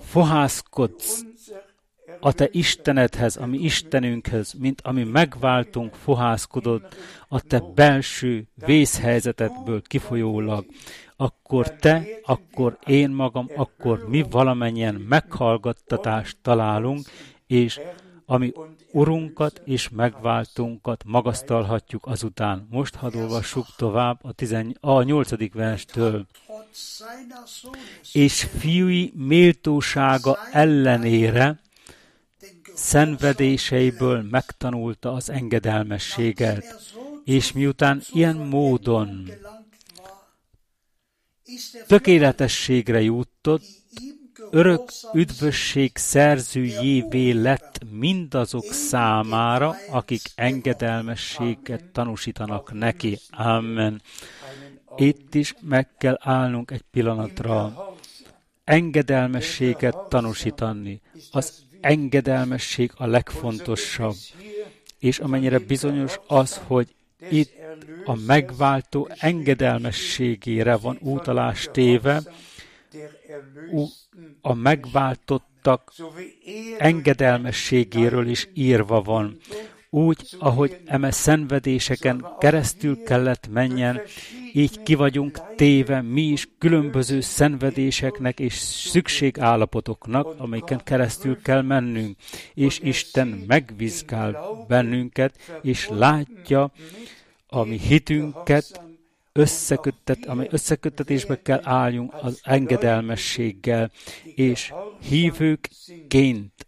fohászkodsz a te Istenedhez, ami Istenünkhez, mint ami megváltunk, fohászkodott a te belső vészhelyzetedből kifolyólag, akkor te, akkor én magam, akkor mi valamennyien meghallgattatást találunk, és ami Urunkat és megváltunkat magasztalhatjuk azután. Most hadd olvassuk tovább a, tizen, a 8. verstől. És fiúi méltósága ellenére szenvedéseiből megtanulta az engedelmességet, és miután ilyen módon tökéletességre jutott, örök üdvösség szerzőjévé lett mindazok számára, akik engedelmességet tanúsítanak neki. Amen. Itt is meg kell állnunk egy pillanatra. engedelmességet tanúsítani. Az engedelmesség a legfontosabb. És amennyire bizonyos az, hogy itt a megváltó engedelmességére van utalás téve, a megváltottak engedelmességéről is írva van. Úgy, ahogy eme szenvedéseken keresztül kellett menjen, így ki vagyunk téve mi is különböző szenvedéseknek és szükségállapotoknak, amelyeken keresztül kell mennünk. És Isten megvizsgál bennünket, és látja a mi hitünket, összeköttet, amely összeköttetésbe kell álljunk az engedelmességgel, és hívőkként,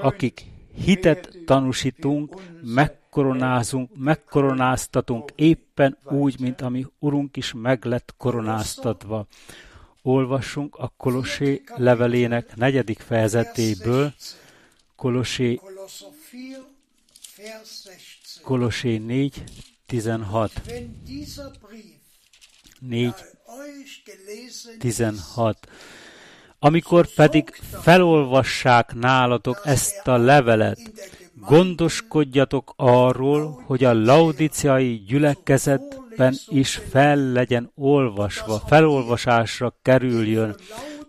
akik hitet tanúsítunk, megkoronázunk, megkoronáztatunk éppen úgy, mint ami Urunk is meg lett koronáztatva. Olvassunk a Kolosé levelének negyedik fejezetéből, Kolosé, Kolosé 4, 16. 4, 16. Amikor pedig felolvassák nálatok ezt a levelet, gondoskodjatok arról, hogy a laudiciai gyülekezetben is fel legyen olvasva, felolvasásra kerüljön,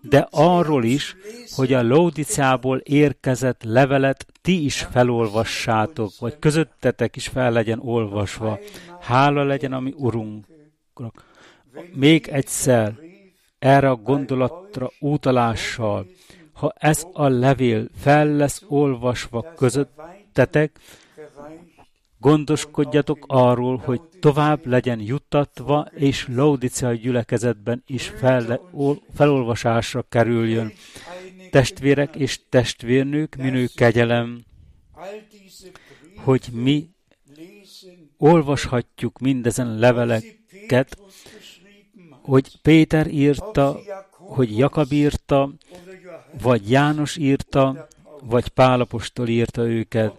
de arról is, hogy a Laudiciából érkezett levelet ti is felolvassátok, vagy közöttetek is fel legyen olvasva. Hála legyen a mi Urunknak. Még egyszer, erre a gondolatra utalással, ha ez a levél fel lesz olvasva közöttetek, gondoskodjatok arról, hogy tovább legyen juttatva, és Laudiciai gyülekezetben is fel, felolvasásra kerüljön. Testvérek és testvérnők, minő kegyelem, hogy mi olvashatjuk mindezen leveleket, hogy Péter írta, hogy Jakab írta, vagy János írta, vagy Pálapostól írta őket,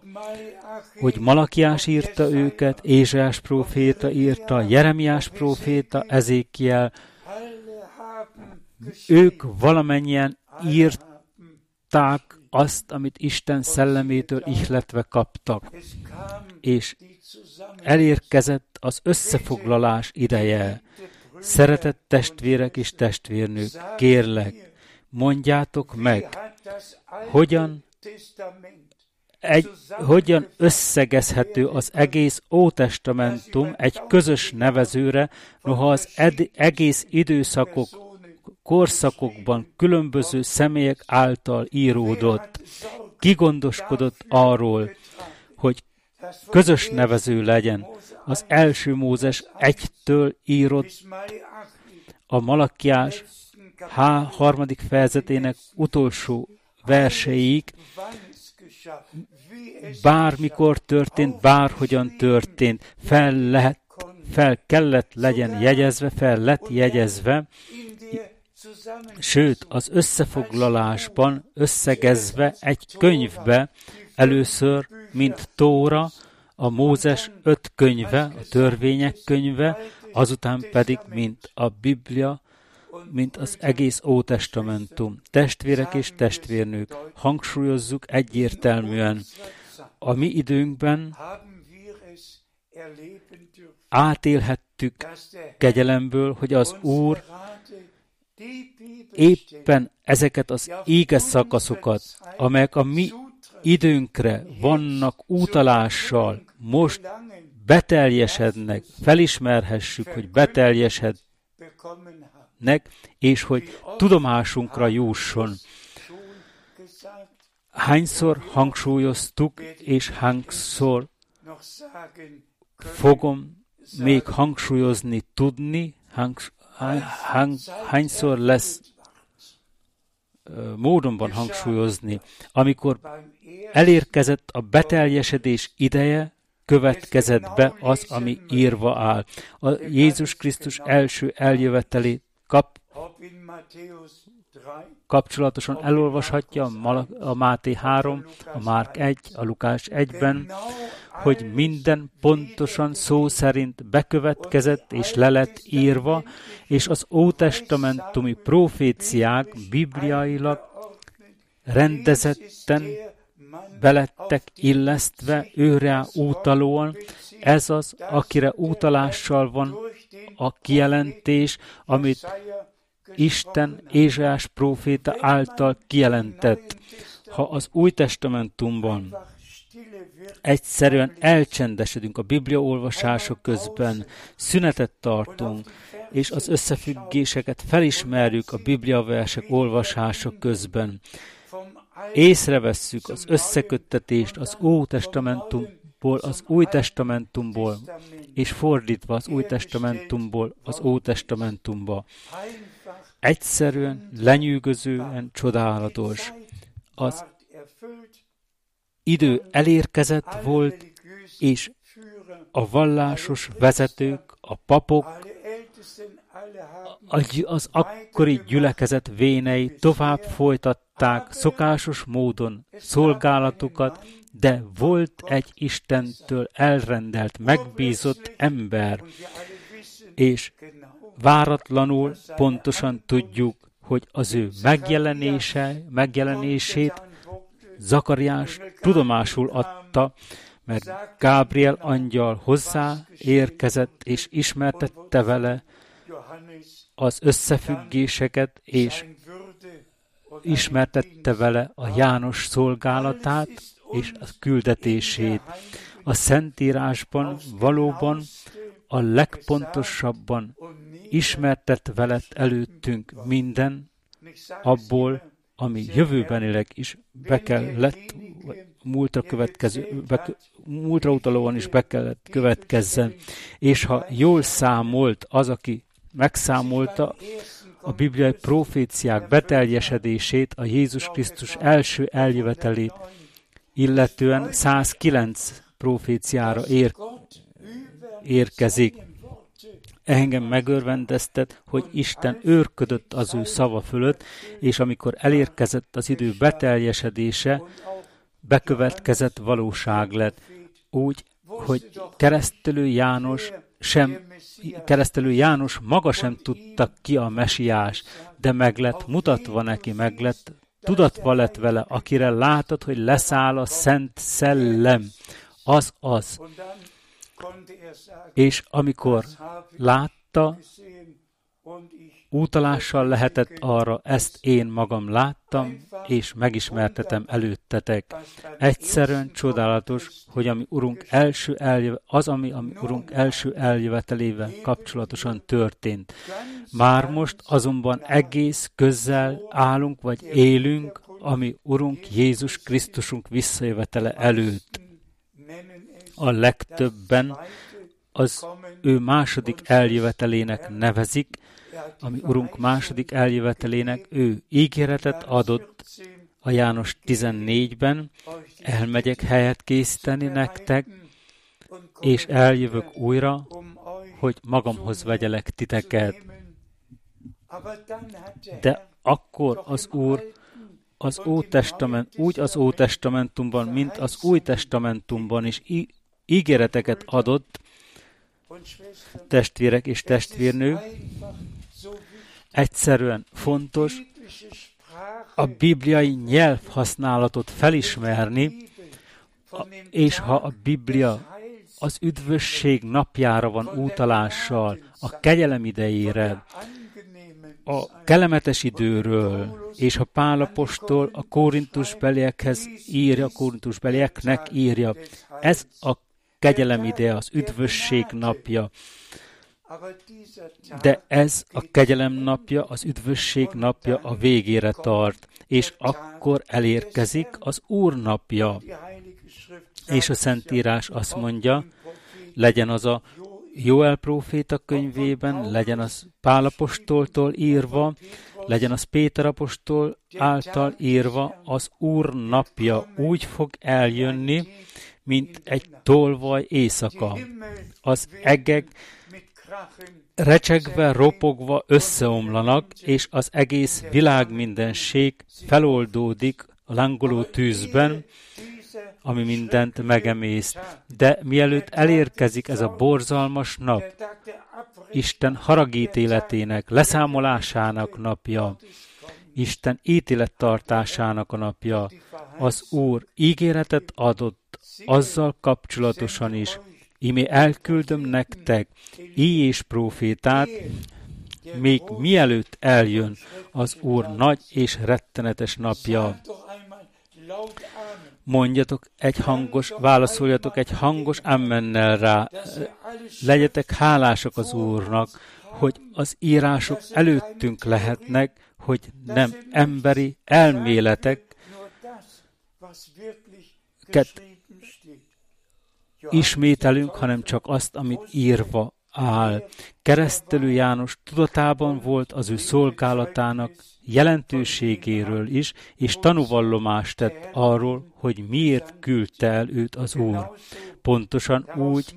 hogy Malakiás írta őket, Ézsás próféta írta, Jeremiás próféta, Ezékiel, ők valamennyien írták azt, amit Isten szellemétől ihletve kaptak, és elérkezett az összefoglalás ideje. Szeretett testvérek és testvérnők, kérlek, mondjátok meg, hogyan egy, hogyan összegezhető az egész Ótestamentum egy közös nevezőre, noha az ed- egész időszakok, korszakokban különböző személyek által íródott. Kigondoskodott arról, hogy közös nevező legyen. Az első Mózes egytől írott a Malakiás H. harmadik fejezetének utolsó verseig, bármikor történt, bárhogyan történt, fel lehet, fel kellett legyen jegyezve, fel lett jegyezve, sőt, az összefoglalásban összegezve egy könyvbe, először, mint Tóra, a Mózes öt könyve, a törvények könyve, azután pedig, mint a Biblia, mint az egész Ótestamentum. Testvérek és testvérnők, hangsúlyozzuk egyértelműen, a mi időnkben átélhettük kegyelemből, hogy az Úr éppen ezeket az éges szakaszokat, amelyek a mi időnkre vannak utalással, most beteljesednek, felismerhessük, hogy beteljesednek, és hogy tudomásunkra jusson. Hányszor hangsúlyoztuk, és hányszor fogom még hangsúlyozni tudni, hány, hányszor lesz módonban hangsúlyozni, amikor elérkezett a beteljesedés ideje, következett be az, ami írva áll. A Jézus Krisztus első eljövetelét kap, kapcsolatosan elolvashatja a Máté 3, a Márk 1, a Lukás 1-ben, hogy minden pontosan szó szerint bekövetkezett és le lett írva, és az ótestamentumi proféciák bibliailag rendezetten belettek illesztve őre útalóan, ez az, akire utalással van a kijelentés, amit Isten Ézsás próféta által kijelentett. Ha az Új Testamentumban egyszerűen elcsendesedünk a Biblia olvasások közben, szünetet tartunk, és az összefüggéseket felismerjük a Biblia versek olvasások közben. Észrevesszük az összeköttetést az Ó Testamentumból az Új Testamentumból, és fordítva az Új Testamentumból az Ó Testamentumba. Egyszerűen, lenyűgözően csodálatos. Az idő elérkezett volt, és a vallásos vezetők, a papok, az akkori gyülekezet vénei tovább folytatták szokásos módon szolgálatukat, de volt egy Istentől elrendelt, megbízott ember, és váratlanul pontosan tudjuk, hogy az ő megjelenése, megjelenését Zakariás tudomásul adta, mert Gábriel angyal hozzá érkezett és ismertette vele az összefüggéseket, és ismertette vele a János szolgálatát és a küldetését. A Szentírásban valóban a legpontosabban ismertett veled előttünk minden abból, ami jövőbenileg is be kellett, múltra, következő, be, múltra utalóan is be kellett következzen. És ha jól számolt az, aki megszámolta a bibliai proféciák beteljesedését, a Jézus Krisztus első eljövetelét, illetően 109 proféciára ér, érkezik. Engem megörvendeztet, hogy Isten őrködött az ő szava fölött, és amikor elérkezett az idő beteljesedése, bekövetkezett valóság lett. Úgy, hogy keresztelő János sem, keresztelő János maga sem tudta ki a mesiás, de meg lett mutatva neki, meg lett tudatva lett vele, akire látod, hogy leszáll a Szent Szellem. Az az. És amikor látta, útalással lehetett arra, ezt én magam láttam, és megismertetem előttetek. Egyszerűen csodálatos, hogy ami Urunk első eljöve, az, ami, ami Urunk első eljövetelével kapcsolatosan történt. Már most azonban egész közel állunk, vagy élünk, ami Urunk Jézus Krisztusunk visszajövetele előtt. A legtöbben az ő második eljövetelének nevezik, ami Urunk második eljövetelének ő ígéretet adott a János 14-ben, elmegyek helyet készíteni nektek, és eljövök újra, hogy magamhoz vegyelek titeket. De akkor az Úr az Ótestament, úgy az Ótestamentumban, mint az Új Testamentumban is ígéreteket adott, testvérek és testvérnők, egyszerűen fontos a bibliai nyelvhasználatot felismerni, és ha a Biblia az üdvösség napjára van útalással, a kegyelem idejére, a kelemetes időről, és a Pálapostól a Korintus beliekhez írja, a Korintus belieknek írja. Ez a kegyelem ide, az üdvösség napja. De ez a kegyelem napja, az üdvösség napja a végére tart, és akkor elérkezik az Úr napja. És a Szentírás azt mondja, legyen az a Joel próféta könyvében, legyen az Pálapostoltól írva, legyen az Péter apostol által írva, az Úr napja. Úgy fog eljönni, mint egy tolvaj éjszaka. Az egek recsegve, ropogva összeomlanak, és az egész világ mindenség feloldódik a lángoló tűzben, ami mindent megemészt. De mielőtt elérkezik ez a borzalmas nap, Isten haragítéletének, leszámolásának napja, Isten ítélettartásának a napja, az Úr ígéretet adott azzal kapcsolatosan is, Imi elküldöm nektek így és profétát, még mielőtt eljön az Úr nagy és rettenetes napja. Mondjatok egy hangos, válaszoljatok egy hangos ammennel rá. Legyetek hálások az Úrnak, hogy az írások előttünk lehetnek, hogy nem emberi elméletek, ismételünk, hanem csak azt, amit írva áll. Keresztelő János tudatában volt az ő szolgálatának jelentőségéről is, és tanúvallomást tett arról, hogy miért küldte el őt az Úr. Pontosan úgy,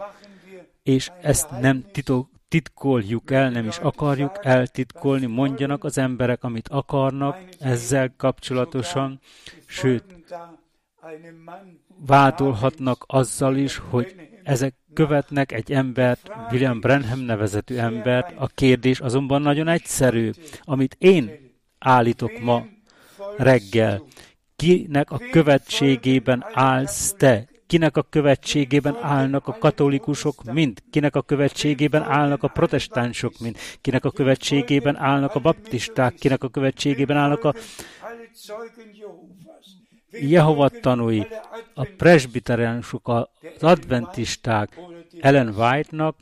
és ezt nem titok, titkoljuk el, nem is akarjuk eltitkolni, mondjanak az emberek, amit akarnak ezzel kapcsolatosan, sőt, vádolhatnak azzal is, hogy ezek követnek egy embert, William Branham nevezetű embert. A kérdés azonban nagyon egyszerű, amit én állítok ma reggel. Kinek a követségében állsz te? Kinek a követségében állnak a katolikusok mind? Kinek a követségében állnak a protestánsok mind? Kinek a követségében állnak a baptisták? Kinek a követségében állnak a Jehova tanúi, a presbiteriánusok, az adventisták Ellen White-nak,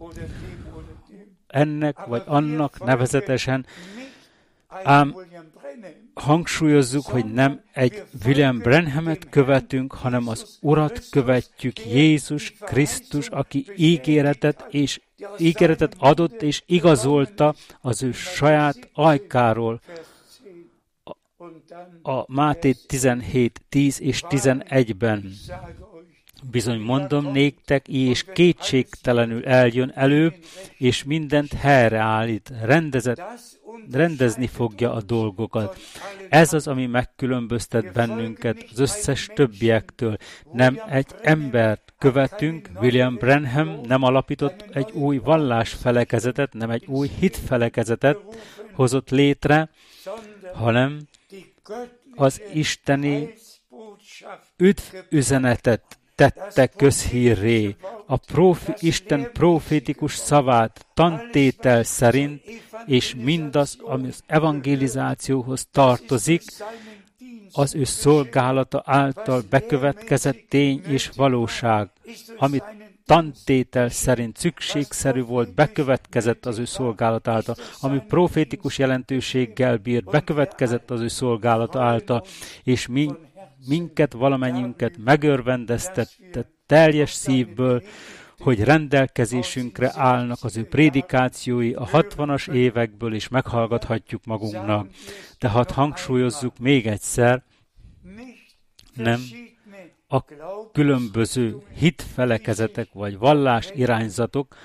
ennek vagy annak nevezetesen, ám hangsúlyozzuk, hogy nem egy William Branhamet követünk, hanem az Urat követjük, Jézus Krisztus, aki ígéretet és ígéretet adott és igazolta az ő saját ajkáról, a Máté 17, 10 és 11-ben. Bizony mondom néktek, és kétségtelenül eljön elő, és mindent helyreállít, rendezett, rendezni fogja a dolgokat. Ez az, ami megkülönböztet bennünket az összes többiektől. Nem egy embert követünk, William Branham nem alapított egy új vallásfelekezetet, nem egy új hitfelekezetet hozott létre, hanem az isteni üdvüzenetet tette közhírré, a profi, Isten profétikus szavát tantétel szerint, és mindaz, ami az evangelizációhoz tartozik, az ő szolgálata által bekövetkezett tény és valóság, amit tantétel szerint szükségszerű volt, bekövetkezett az ő szolgálata által, ami profétikus jelentőséggel bírt, bekövetkezett az ő szolgálata által, és mi, minket, valamennyiünket megörvendeztette teljes szívből, hogy rendelkezésünkre állnak az ő prédikációi a 60-as évekből, és meghallgathatjuk magunknak. Tehát hangsúlyozzuk még egyszer, nem a különböző hitfelekezetek vagy vallás irányzatok,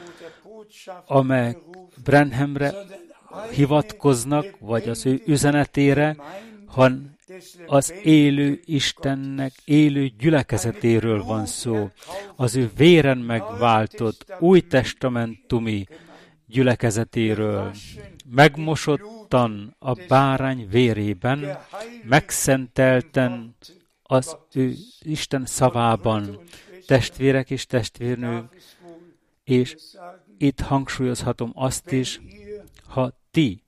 amelyek Brenhamre hivatkoznak, vagy az ő üzenetére, han az élő Istennek élő gyülekezetéről van szó, az ő véren megváltott új testamentumi gyülekezetéről, megmosottan a bárány vérében, megszentelten az ő Isten szavában, testvérek és testvérnők, és itt hangsúlyozhatom azt is, ha ti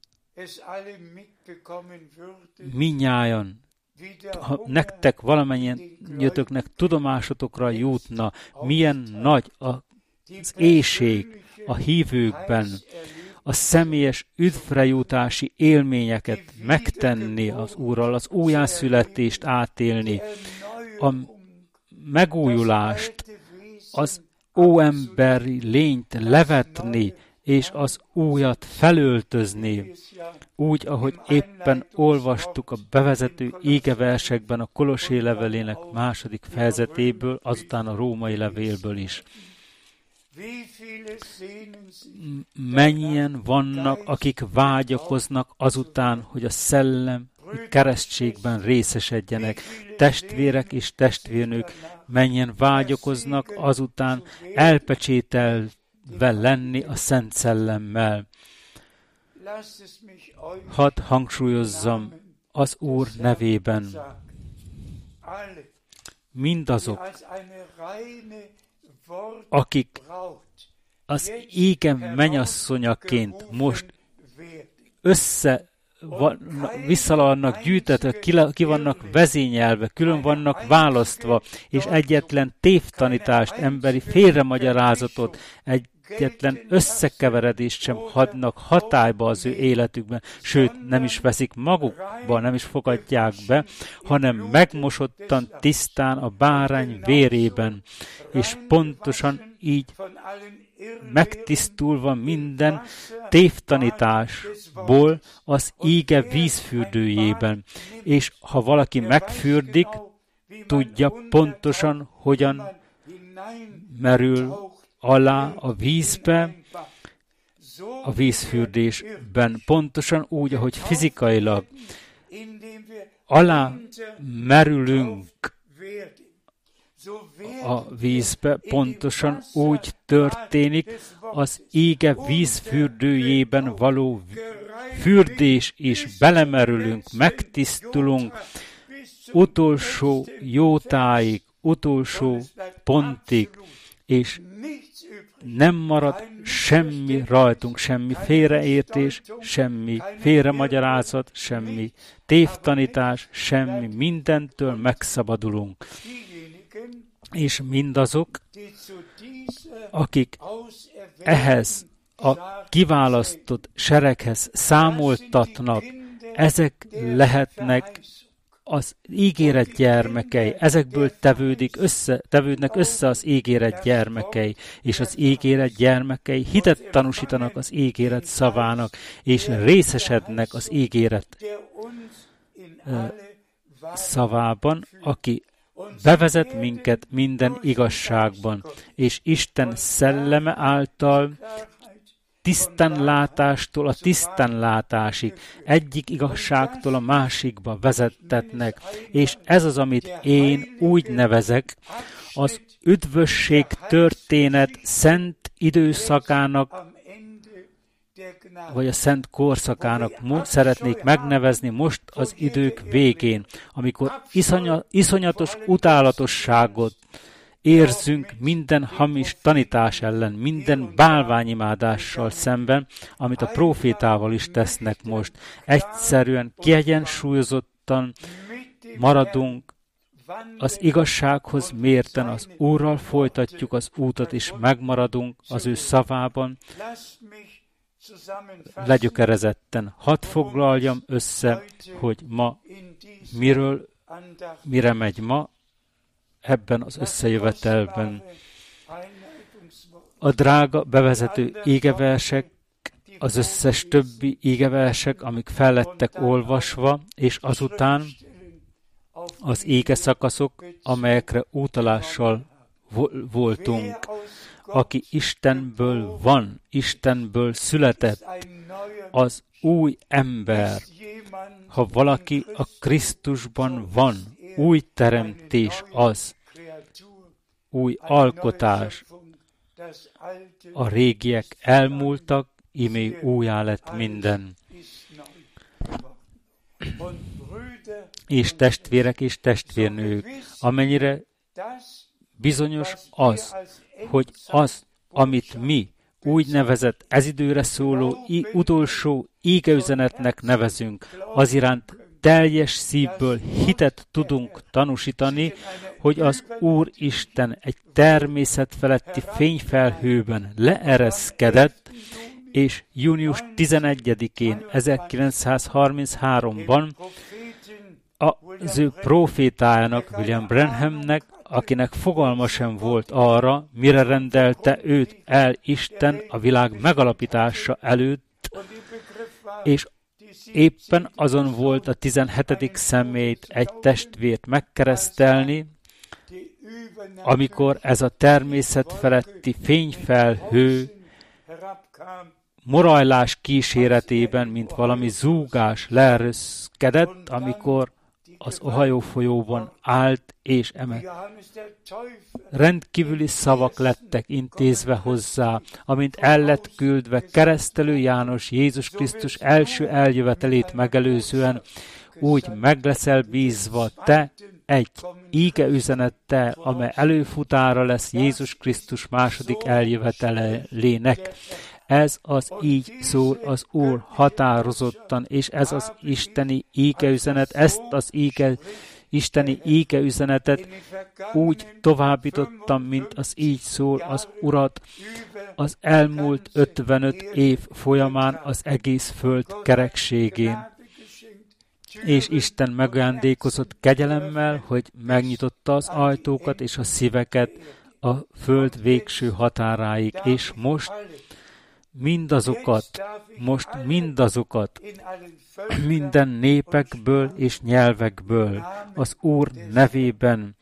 minnyájan, ha nektek valamennyien jöttöknek tudomásotokra jutna, milyen nagy az éjség a hívőkben, a személyes üdvrejutási élményeket megtenni az Úrral, az újjászületést átélni, a megújulást, az óemberi lényt levetni, és az újat felöltözni, úgy, ahogy éppen olvastuk a bevezető égeversekben a Kolosé levelének második fejezetéből, azután a római levélből is. Mennyien vannak, akik vágyakoznak azután, hogy a szellem keresztségben részesedjenek. Testvérek és testvérnők mennyien vágyakoznak azután elpecsételve lenni a Szent Szellemmel. Hadd hangsúlyozzam az Úr nevében. Mindazok, akik az égen menyasszonyaként most össze visszalannak gyűjtetve, ki vannak vezényelve, külön vannak választva, és egyetlen tévtanítást, emberi félremagyarázatot, egyetlen összekeveredést sem hadnak hatályba az ő életükben, sőt, nem is veszik magukba, nem is fogadják be, hanem megmosottan tisztán a bárány vérében, és pontosan így megtisztulva minden tévtanításból az ége vízfürdőjében, és ha valaki megfürdik, tudja pontosan, hogyan merül alá a vízbe, a vízfürdésben, pontosan úgy, ahogy fizikailag. alá merülünk a vízbe, pontosan úgy történik az ége vízfürdőjében való fürdés is, belemerülünk, megtisztulunk, utolsó jótáig, utolsó pontig, és nem marad semmi rajtunk, semmi félreértés, semmi félremagyarázat, semmi tévtanítás, semmi mindentől megszabadulunk és mindazok, akik ehhez a kiválasztott sereghez számoltatnak, ezek lehetnek az ígéret gyermekei, ezekből tevődik össze, tevődnek össze az ígéret gyermekei, és az ígéret gyermekei hitet tanúsítanak az ígéret szavának, és részesednek az ígéret szavában, aki bevezet minket minden igazságban, és Isten szelleme által tisztánlátástól a tisztánlátásig, egyik igazságtól a másikba vezettetnek, és ez az, amit én úgy nevezek, az üdvösség történet szent időszakának vagy a szent korszakának szeretnék megnevezni most az idők végén, amikor iszonya, iszonyatos utálatosságot érzünk minden hamis tanítás ellen, minden bálványimádással szemben, amit a profétával is tesznek most. Egyszerűen kiegyensúlyozottan maradunk az igazsághoz mérten az Úrral folytatjuk az útat, és megmaradunk az ő szavában, legyökerezetten. Hadd foglaljam össze, hogy ma miről, mire megy ma ebben az összejövetelben. A drága bevezető égeversek, az összes többi égeversek, amik fellettek olvasva, és azután az ége szakaszok, amelyekre utalással voltunk aki Istenből van, Istenből született, az új ember. Ha valaki a Krisztusban van, új teremtés az, új alkotás. A régiek elmúltak, imé újjá lett minden. És testvérek és testvérnők, amennyire bizonyos az, hogy az, amit mi úgynevezett ez időre szóló i- utolsó égeüzenetnek nevezünk, az iránt teljes szívből hitet tudunk tanúsítani, hogy az Úr Isten egy természet feletti fényfelhőben leereszkedett, és június 11-én 1933-ban az ő profétájának, William Branhamnek akinek fogalma sem volt arra, mire rendelte őt el Isten a világ megalapítása előtt, és éppen azon volt a 17. szemét egy testvért megkeresztelni, amikor ez a természet feletti fényfelhő morajlás kíséretében, mint valami zúgás leerőszkedett, amikor az Ohio folyóban állt és emet. Rendkívüli szavak lettek intézve hozzá, amint el lett küldve keresztelő János Jézus Krisztus első eljövetelét megelőzően, úgy meg leszel bízva te egy íge üzenettel, amely előfutára lesz Jézus Krisztus második eljövetelének. Ez az így szól az Úr határozottan, és ez az isteni üzenet, ezt az íge, isteni üzenetet úgy továbbítottam, mint az így szól az Urat az elmúlt 55 év folyamán az egész föld kerekségén. És Isten megajándékozott kegyelemmel, hogy megnyitotta az ajtókat és a szíveket a föld végső határáig, és most mindazokat, most mindazokat, minden népekből és nyelvekből az Úr nevében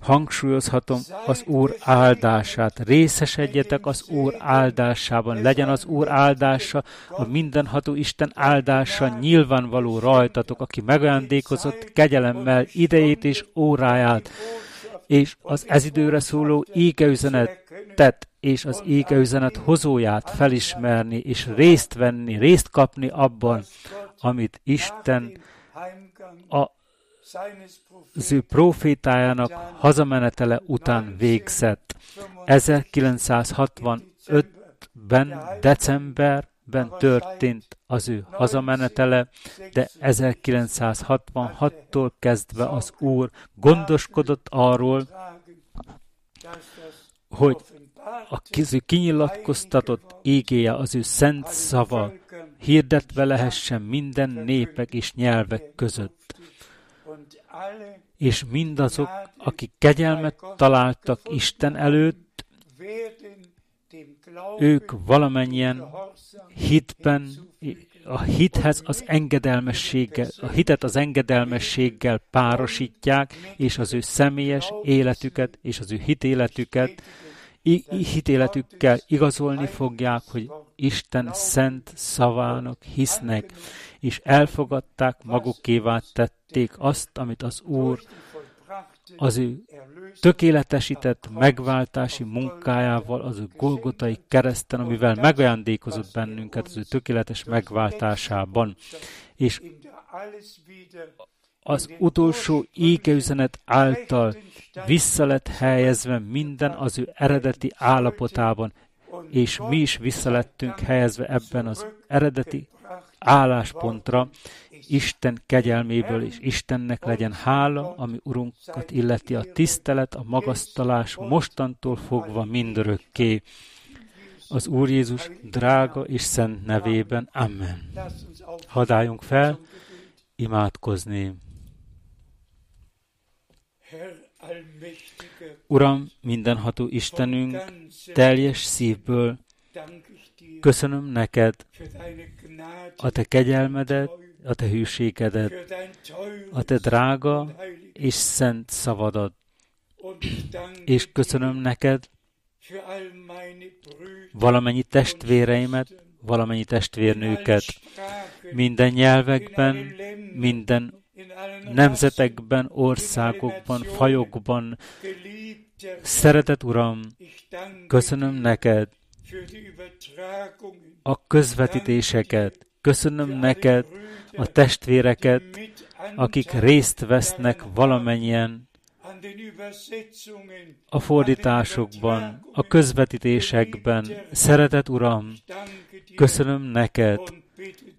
hangsúlyozhatom az Úr áldását. Részesedjetek az Úr áldásában. Legyen az Úr áldása, a mindenható Isten áldása nyilvánvaló rajtatok, aki megajándékozott kegyelemmel idejét és óráját, és az ez időre szóló égeüzenetet és az égeüzenet hozóját felismerni, és részt venni, részt kapni abban, amit Isten a az ő profétájának hazamenetele után végzett. 1965-ben, decemberben történt az ő hazamenetele, de 1966-tól kezdve az Úr gondoskodott arról, hogy a kinyilatkoztatott égéje az ő szent szava hirdetve lehessen minden népek és nyelvek között. És mindazok, akik kegyelmet találtak Isten előtt, ők valamennyien hitben, a hithez az engedelmességgel, a hitet az engedelmességgel párosítják, és az ő személyes életüket és az ő hitéletüket hitéletükkel igazolni fogják, hogy Isten szent szavának hisznek, és elfogadták, magukévá tették azt, amit az Úr az ő tökéletesített megváltási munkájával, az ő Golgotai kereszten, amivel megajándékozott bennünket az ő tökéletes megváltásában. És az utolsó égeüzenet által vissza lett helyezve minden az ő eredeti állapotában, és mi is vissza lettünk helyezve ebben az eredeti álláspontra, Isten kegyelméből, és Istennek legyen hála, ami Urunkat illeti a tisztelet, a magasztalás mostantól fogva mindörökké. Az Úr Jézus drága és szent nevében. Amen. Hadáljunk fel, imádkozni. Uram, mindenható Istenünk, teljes szívből köszönöm neked a te kegyelmedet, a te hűségedet, a te drága és szent szavadat. És köszönöm neked valamennyi testvéreimet, valamennyi testvérnőket, minden nyelvekben, minden nemzetekben, országokban, fajokban. Szeretet Uram, köszönöm neked a közvetítéseket, köszönöm neked a testvéreket, akik részt vesznek valamennyien a fordításokban, a közvetítésekben. Szeretet Uram, köszönöm neked,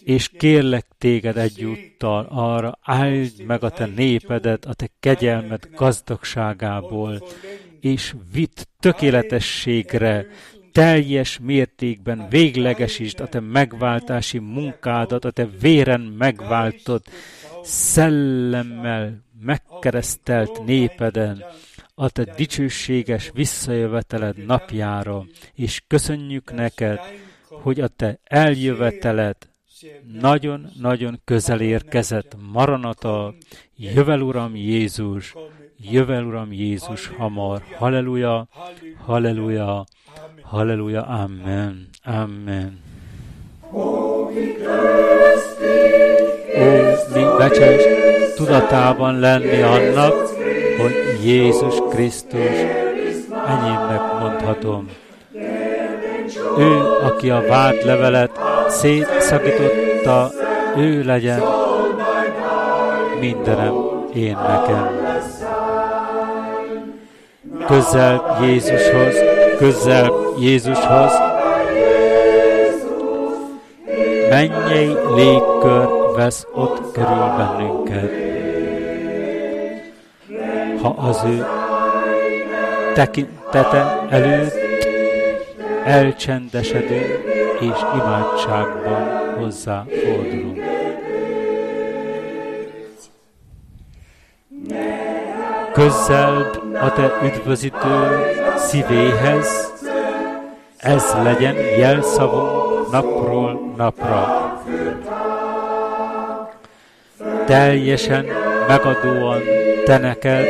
és kérlek téged egyúttal arra, áld meg a te népedet, a te kegyelmed gazdagságából, és vitt tökéletességre, teljes mértékben véglegesítsd a te megváltási munkádat, a te véren megváltott, szellemmel megkeresztelt népeden, a te dicsőséges visszajöveteled napjára, és köszönjük neked, hogy a te eljöveteled nagyon-nagyon közel érkezett. Maranata, jövel Uram Jézus, jövel Uram Jézus hamar. Halleluja, halleluja, halleluja, amen, amen. Ó, mi becses tudatában lenni annak, hogy Jézus Krisztus enyémnek mondhatom. Ő, aki a vádlevelet szétszakította, ő legyen mindenem én nekem. Közel Jézushoz, közel Jézushoz, mennyei légkör vesz ott körül bennünket. Ha az ő tekintete előtt elcsendesedünk és imádságban hozzá fordulunk. Közelebb a te üdvözítő szívéhez, ez legyen jelszavunk napról napra. Teljesen megadóan te neked,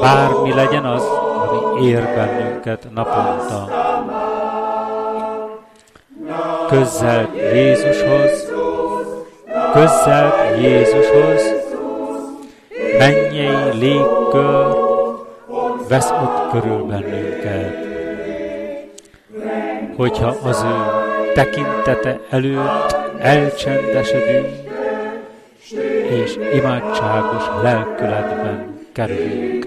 bármi legyen az, ami ér bennünket naponta. Közel Jézushoz, közel Jézushoz, mennyei légkör vesz ott körül bennünket. Hogyha az ő tekintete előtt elcsendesedünk, és imádságos lelkületben kerülünk.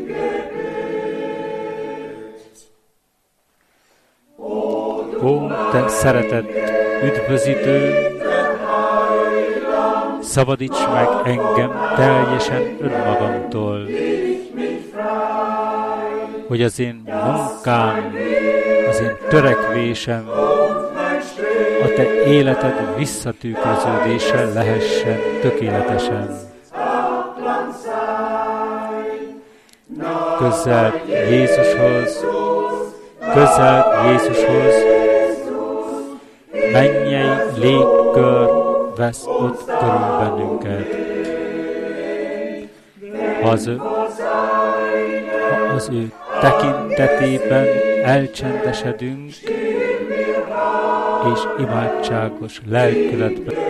Ó, te szeretett üdvözítő, szabadíts meg engem teljesen önmagamtól, hogy az én munkám, az én törekvésem, a te életed visszatükröződése lehessen tökéletesen. Közel Jézushoz, közel Jézushoz, mennyei légkör vesz ott körül bennünket. Ha az ő, az ő tekintetében elcsendesedünk, és imádságos lelkületben